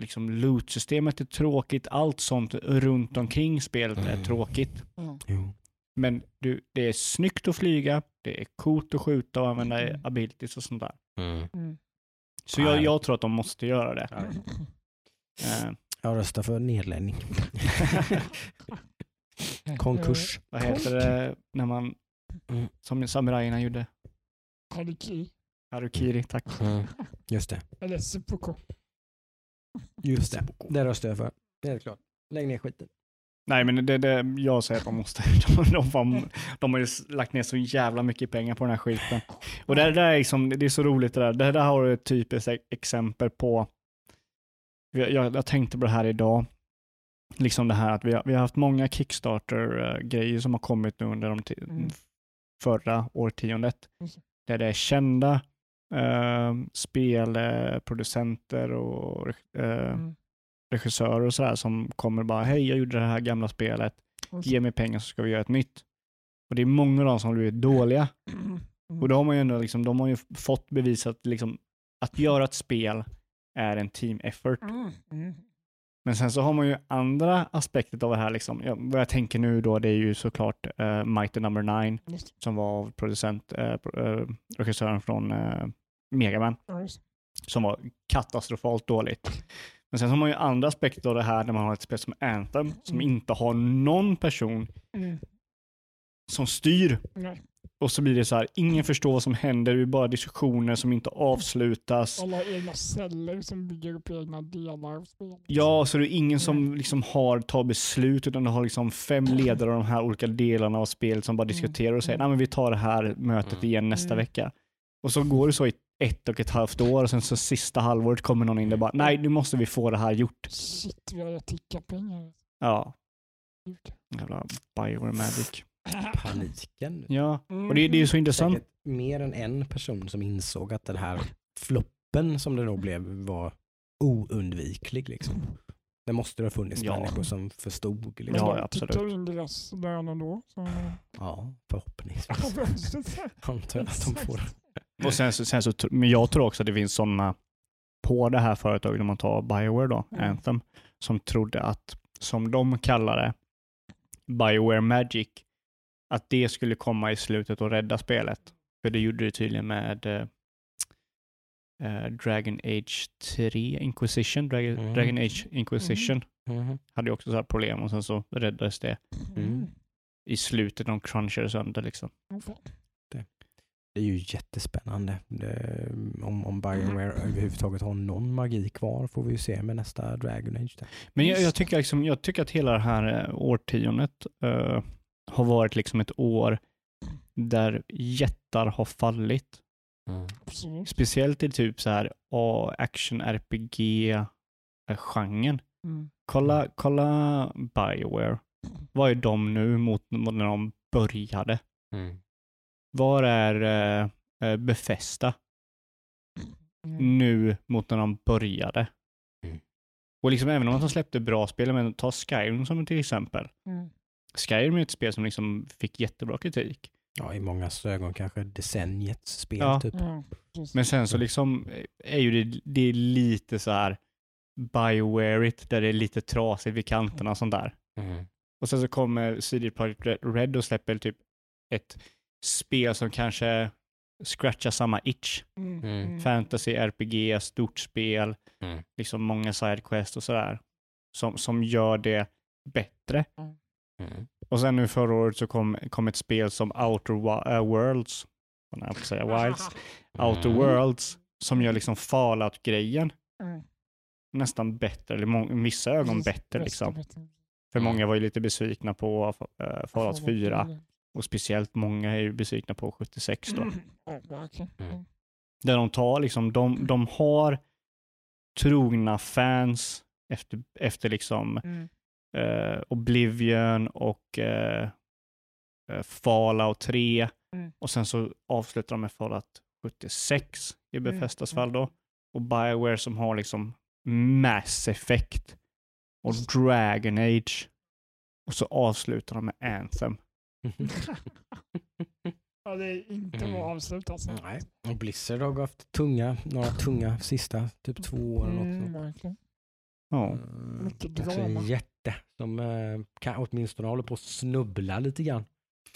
liksom loot-systemet är tråkigt, allt sånt runt omkring spelet är Mm. tråkigt. Jo. Men du, det är snyggt att flyga, det är coolt att skjuta och använda Mm. abilities och sånt där. Mm. Så jag, jag tror att de måste göra det. Eh, Jag röstar för nedläggning. Konkurs. vad heter det när man, Mm. som samurajerna gjorde? Hariki. Harukiri, tack. Mm. Just det. Eller seppuku. Just det. Det röstar jag för. Det är klart. Lägg ner skiten. Nej, men det, det, jag säger att de måste. De, de, de, de har ju lagt ner så jävla mycket pengar på den här skiten. Och det, där är, liksom, det är så roligt det där. Det där har du ett typiskt exempel på. Jag, jag, jag tänkte på det här idag. Liksom det här att vi har, vi har haft många Kickstarter-grejer som har kommit nu under de Mm. förra årtiondet. Där det är kända eh, spelproducenter och eh, Mm. Regissörer och sådär som kommer bara hej jag gjorde det här gamla spelet, ge mig pengar så ska vi göra ett nytt. Och det är många av dem som har blivit dåliga. Mm. Och då har man ju ändå liksom, de har ju fått bevisat liksom att göra ett spel är en team effort. Mm. Mm. Men sen så har man ju andra aspekter av det här. Liksom. Ja, vad jag tänker nu då, det är ju såklart uh, Mighty Number Nine Just som var producent, uh, regissören från uh, Megaman, just som var katastrofalt dåligt. Men sen har man ju andra aspekter av det här när man har ett spel som Anthem som Mm. inte har någon person. Mm. som styr. Nej. Och så blir det så här, ingen förstår vad som händer, det är bara diskussioner som inte avslutas. Alla egna celler som bygger upp egna delar av spelet. Ja, så det är ingen som liksom har tagit beslut, utan du har liksom fem ledare av de här olika delarna av spelet som bara diskuterar och säger, nej men vi tar det här mötet Mm. igen nästa Mm. vecka. Och så går det så i ett och ett halvt år och sen så sista halvåret kommer någon in och bara nej nu måste vi få det här gjort. Shit, vi har tickarpengar. Ja, Gud. jävla Bioware Magic. Paniken. Ja, och det, det är ju så intressant. Säkert mer än en person som insåg att den här floppen som det nog blev var oundviklig. Liksom. Det måste det ha funnits Ja. människor som förstod. Liksom. Ja, absolut. tickar in deras lön ändå. Så... Ja, förhoppningsvis. Antar att de får. Och sen, sen så, men jag tror också att det finns sådana på det här företaget, om man tar Bioware då, Mm. Anthem, som trodde att, som de kallar det, Bioware Magic, att det skulle komma i slutet och rädda spelet. För det gjorde det tydligen med eh, eh, Dragon Age 3 Inquisition. Dragon, Mm. Dragon Age Inquisition Mhm. hade ju också så här problem och sen så räddades det Mm. i slutet. De crunchade sönder liksom. Åh, fan. Det är ju jättespännande. Det, om, om Bioware överhuvudtaget har någon magi kvar får vi ju se med nästa Dragon Age. Där. Men jag, jag, tycker liksom, jag tycker att hela det här eh, årtiondet eh, har varit liksom ett år där jättar har fallit. Absolut. Speciellt i typ så här A- action RPG-genren. Mm. Kolla, kolla Bioware. Vad är de nu mot mot när de började? Var är eh, eh, Bethesda Mm. nu mot när de började? Mm. Och liksom även om de släppte bra spel, men ta Skyrim som till exempel. Mm. Skyrim är ett spel som liksom fick jättebra kritik. Ja, i många ögon kanske decenniets spel. Ja. Typ. Precis. Men sen så liksom eh, är ju det, det är lite så här Bioware där det är lite trasigt vid kanterna och sånt där. Mm. Och sen så kommer CD Projekt Red och släpper typ ett spel som kanske scratchar samma itch. Mm. Mm. Mm. Fantasy, RPG, stort spel, Mm. liksom många sidequest och sådär. Som, som gör det bättre. Mm. Och sen nu förra året så kom, kom ett spel som Outer äh, Worlds, vad jag får säga, Wilds, Outer Mm. Worlds, som gör liksom Fallout-grejen Mm. nästan bättre, eller vissa ögon bättre liksom. För Mm. många var ju lite besvikna på äh, Fallout 4 och speciellt många är ju besvikna på 76 då. Mm. Mm. Mm. Där de tar liksom, de, de har trogna fans efter, efter liksom Mm. eh, Oblivion och eh, eh, Fallout 3 Mm. och sen så avslutar de med Fallout 76 i Mm, Bethesdas mm. fall då. Och Bioware som har liksom Mass Effect och Dragon Age. Och så avslutar de med Anthem. Ja, det är inte Mm. bra avslut alltså. Nej. Och Blizzard har haft tunga, några tunga sista typ två åren också. Mm. Ja. Mm. Mycket drama. en jätte som eh, kan, åtminstone håller på att snubbla lite grann.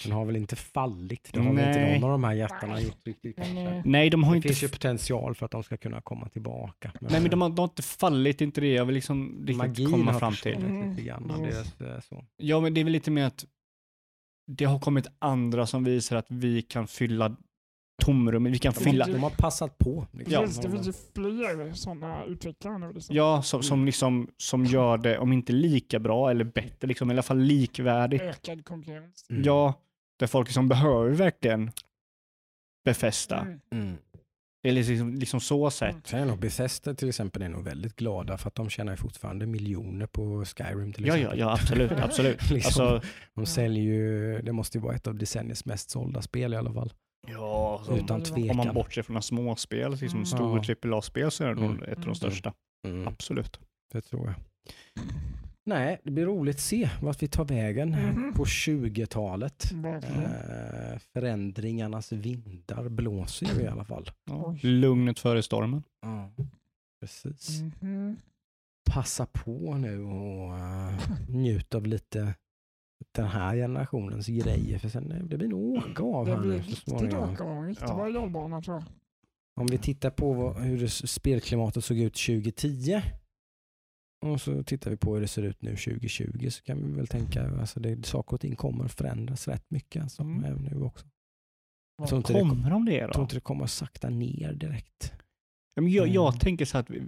Den har väl inte fallit. Det har väl inte Nej. någon av de här jättarna gjort riktigt Men, kanske. Nej, de har Det inte finns ju potential för att de ska kunna komma tillbaka. Nej men de har, de har inte fallit, inte det jag vill liksom riktigt magin komma har fram till. försvunnit Mm. lite grann Mm. deras eh, så. Ja men det är väl lite mer att det har kommit andra som visar att vi kan fylla tomrummet, vi kan Ja, fylla, De har passat på. Liksom. Ja. Det finns ju fler sådana utvecklare nu. Liksom. ja som, som liksom, som gör det, om inte lika bra eller bättre, liksom i alla fall likvärdigt. Ökad konkurrens. Mm. Ja, där folk liksom behöver verkligen befästa. Mm. Mm. Eller liksom, liksom så sett. Mm. Sen är nog Bethesda till exempel är nog väldigt glada för att de tjänar fortfarande miljoner på Skyrim till Ja, exempel. ja, ja absolut, absolut. Liksom. Alltså, De säljer ju, det måste ju vara ett av decenniets mest sålda spel i alla fall. ja, så, Utan Om tvekan. om man bortser från småspel, liksom Mm. stor Ja. AAA-spel så är det nog Mm. ett av de Mm. största. Mm, Absolut. det tror jag. Nej, det blir roligt att se vart vi tar vägen Mhm. på 20-talet. Verkligen. Eh, förändringarnas vindar blåser ju i alla fall. Ja. Lugnet före stormen. Ja, precis. Mhm. Passa på nu och uh, njut av lite den här generationens grejer. För sen eh, det blir nog åka av Det här blir nu så riktigt småningom. åka och riktigt bra jobbana tror jag. Om vi tittar på vad, hur det, spelklimatet såg ut 2010 och så tittar vi på hur det ser ut nu 2020 så kan vi väl tänka alltså det, saker och ting kommer att förändras rätt mycket alltså, Mm. även nu också. Jag tror inte, det, Kommer de det jag tror då? inte det kommer att sakta ner direkt. Ja, men jag, jag Mm. tänker så att vi,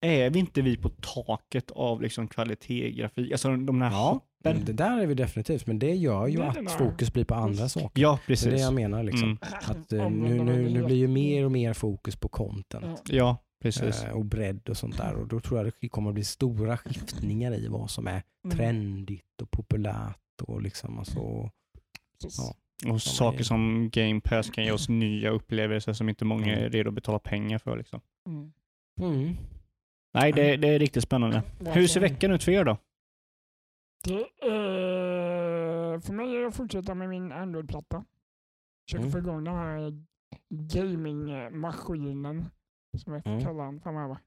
är vi inte vi på taket av liksom kvalitet grafik? Alltså de här Ja, hoppen. det där är vi definitivt, men det gör ju Det att fokus blir på andra saker. Ja, Det är det precis. jag menar liksom. Mm. Att eh, nu, nu, nu blir ju mer och mer fokus på content. Ja. Precis. eh, och bredd och sånt där. Och då tror jag det kommer att bli stora skiftningar i vad som är Mm. trendigt och populärt. Och liksom, alltså, ja. Och saker grej. som Game Pass kan ge oss nya upplevelser som inte många är Mm. redo att betala pengar för. Liksom. Mm. mm. Nej, det, det är riktigt spännande. Hur ser veckan ut för er då? Det är, för mig är det att fortsätta med min Android-platta. Försöka Mm. få igång den här gamingmaskinen som jag får Mm. kalla den framöver.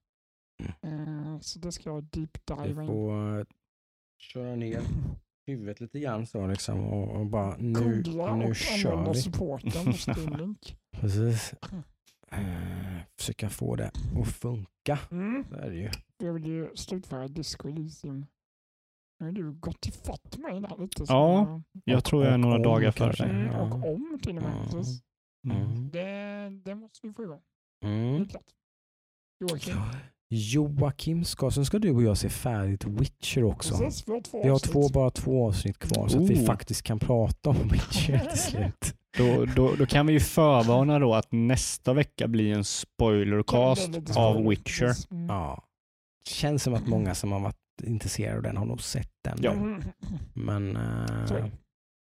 Eh, Så det ska jag deep dive in. får eh, köra ner huvudet lite grann så liksom och, och bara nu, Googla nu och kör vi. supporten. Precis. Eh, försöka få det att funka. Mm. Det är det ju. Jag vill ju slutföra Disco Elysium. Nu har du gått ifatt mig där lite. Ja. Jag Och- tror jag är några om dagar före dig. Mm, Ja. och om till och med. Precis. Mm. Det, det måste vi få igång. Det Mm. är klart. Joakim. Joakim ska, sen ska du och jag se färdigt Witcher också. Precis, vi har två Vi har två, bara två avsnitt kvar så att vi Oh. faktiskt kan prata om Witcher till slut. Då, då, då kan vi ju förvarna då att nästa vecka blir en spoilercast av Witcher. Mm. Ja. Känns som att många som har varit intresserade av den har nog sett den. Ja. Mm. Men det.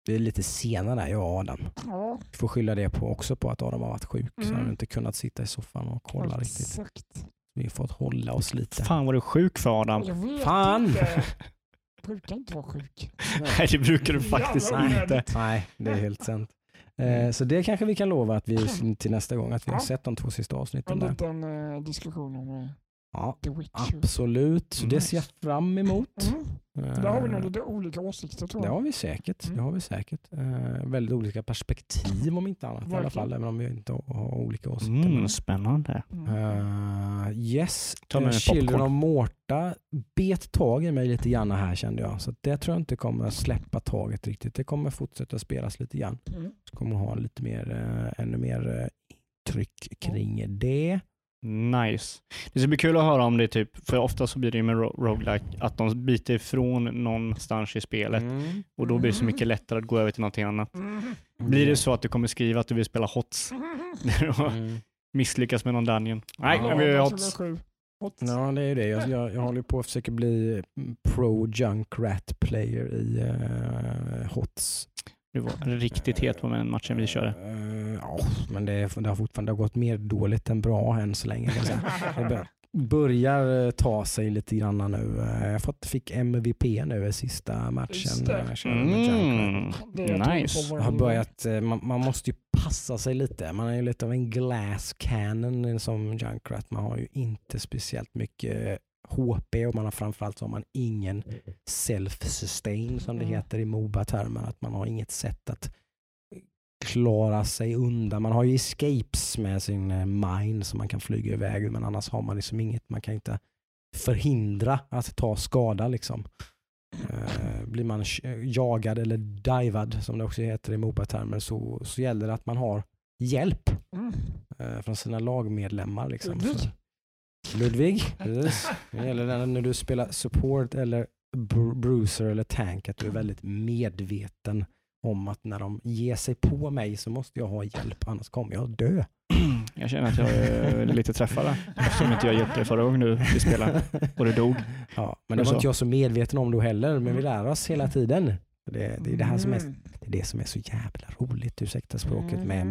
Vi är lite sena där, jag och Adam. Ja, Vi får skylla det på också på att Adam har varit sjuk. Så Mm. han har inte kunnat sitta i soffan och kolla riktigt. exakt. Vi har fått hålla oss lite. Fan vad du är sjuk för Adam. Jag vet Fan! inte. Brukar inte vara sjuk. Nej, det brukar du faktiskt Jävla inte. Nej, det är helt sant. Eh, så det kanske vi kan lova att vi till nästa gång att vi har Ja. sett de två sista avsnitten En där. liten eh, diskussion om eh, Ja, The Witcher. absolut. Så det ser jag fram emot. Mm. Där har vi nog Eh, lite olika åsikter tror Det jag. har vi säkert. Det Mm. har vi säkert. Eh, väldigt olika perspektiv om inte annat i alla Verkligen. fall, även om vi inte har, olika åsikter. Mm, spännande. Mm. Eh, yes, Ta med uh, Children of Morta bet tag i mig lite grann här kände jag. Så det tror jag inte kommer att släppa taget riktigt. Det kommer fortsätta spelas lite grann. Mm. Så kommer ha lite mer, eh, ännu mer eh, tryck kring det. Nice. Det ska bli kul att höra om det typ, för ofta så blir det ju med ro- roguelike att de biter ifrån någonstans i spelet Mm. och då blir det så mycket lättare att gå över till någonting annat. Mm. Blir det så att du kommer skriva att du vill spela HOTS när du har Mm. misslyckats med någon dungeon? Nej, Ja, jag vill skulle HOTS. Ja, det är ju det. Jag, jag, jag håller på att försöka bli pro Junkrat player i uh, HOTS. Du var riktigt het på den matchen vi körde. Eh, ja, men det, det har fortfarande gått mer dåligt än bra än så länge. Kan jag säga. Det bör- börjar eh, ta sig lite grann nu. Eh, Jag fått, fick MVP nu i sista matchen. Det. Mm. Nice. Jag har börjat, man, man måste ju passa sig lite. Man är ju lite av en glass cannon som Junkrat. Man har ju inte speciellt mycket HP och man har framförallt så har man ingen self-sustain som det Mm. heter i Moba-termer. Att man har inget sätt att klara sig undan. Man har ju escapes med sin eh, mine som man kan flyga iväg men annars har man liksom inget. Man kan inte förhindra att ta skada liksom. Eh, blir man sh- jagad eller divad som det också heter i Moba-termer så, så gäller det att man har hjälp Mm. eh, från sina lagmedlemmar. Liksom. Så- Ludvig, precis. Det gäller när du spelar support eller bru- bruiser eller tank att du är väldigt medveten om att när de ger sig på mig så måste jag ha hjälp annars kommer jag dö. Jag känner att jag är lite träffad eftersom inte jag hjälpte dig förra gången du vi spelade och du dog. Ja, men det var så? inte jag så medveten om då heller, men vi lär oss hela tiden. Det, det är det här som är, Mm. det är det som är så jävla roligt, ursäkta språket, med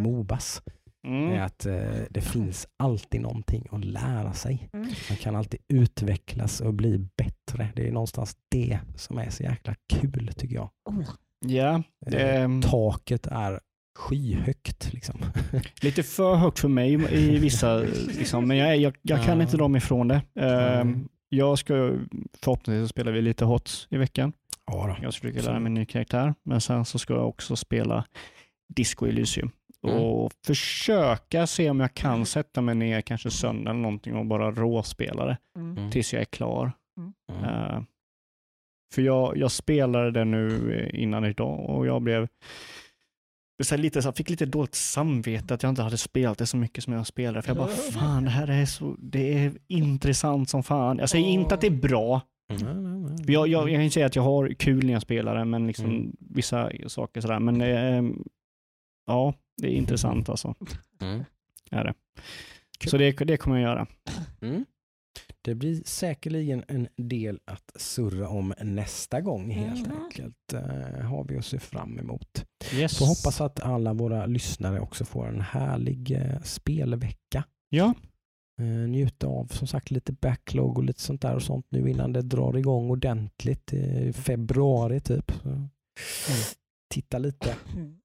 Mm. Är att eh, det finns alltid någonting att lära sig. Mm. Man kan alltid utvecklas och bli bättre. Det är någonstans det som är så jäkla kul tycker jag. Oh, Ja, Eh, är Taket är skyhögt liksom. lite för högt för mig i vissa, liksom, men jag, jag, jag kan Ja. inte dra mig ifrån det. Ehm, Mm. Jag ska, förhoppningsvis spelar vi lite HOTS i veckan. Ja, då. Jag ska försöka lära mig en ny karaktär, men sen så ska jag också spela Disco Elysium Mm. och försöka se om jag kan sätta mig ner kanske söndag eller någonting och bara råspela det mm. Mm. tills jag är klar. Mm. Eh, för jag, jag spelade det nu eh, innan idag och jag blev så här, lite, så här, fick lite dåligt samvete att jag inte hade spelat det så mycket som jag spelade. För jag bara, fan det här är så, det är intressant som fan. Jag säger inte att det är bra. Nej, nej, nej. För Jag, jag, jag kan ju säga att jag har kul när jag spelar det, men liksom Mm. vissa saker sådär. Men eh, ja, det är intressant alltså. Mm. Är det. Kul. Så det, det kommer jag göra. Mm. Det blir säkerligen en del att surra om nästa gång helt Mhm. enkelt. Uh, har vi att se fram emot. Yes. Får hoppas att alla våra lyssnare också får en härlig eh, spelvecka. Ja, Uh, njuta av som sagt lite backlog och lite sånt där och sånt nu innan det drar igång ordentligt i februari typ. Så. Titta lite. Mm.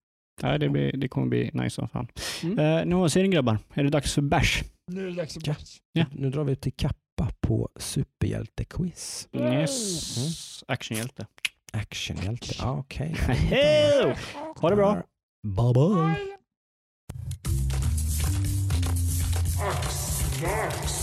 Nej, det, blir, det kommer bli nice som fan. Mm. Eh, nu ser ni grabbar, är det dags för bärs? Nu är det dags Ja. bärs. Ja. Nu drar vi till kappa på superhjältequiz. Yes. Actionhjälte. Actionhjälte, ah, okej. Hej! Ha det bra. Bye bye. Bye.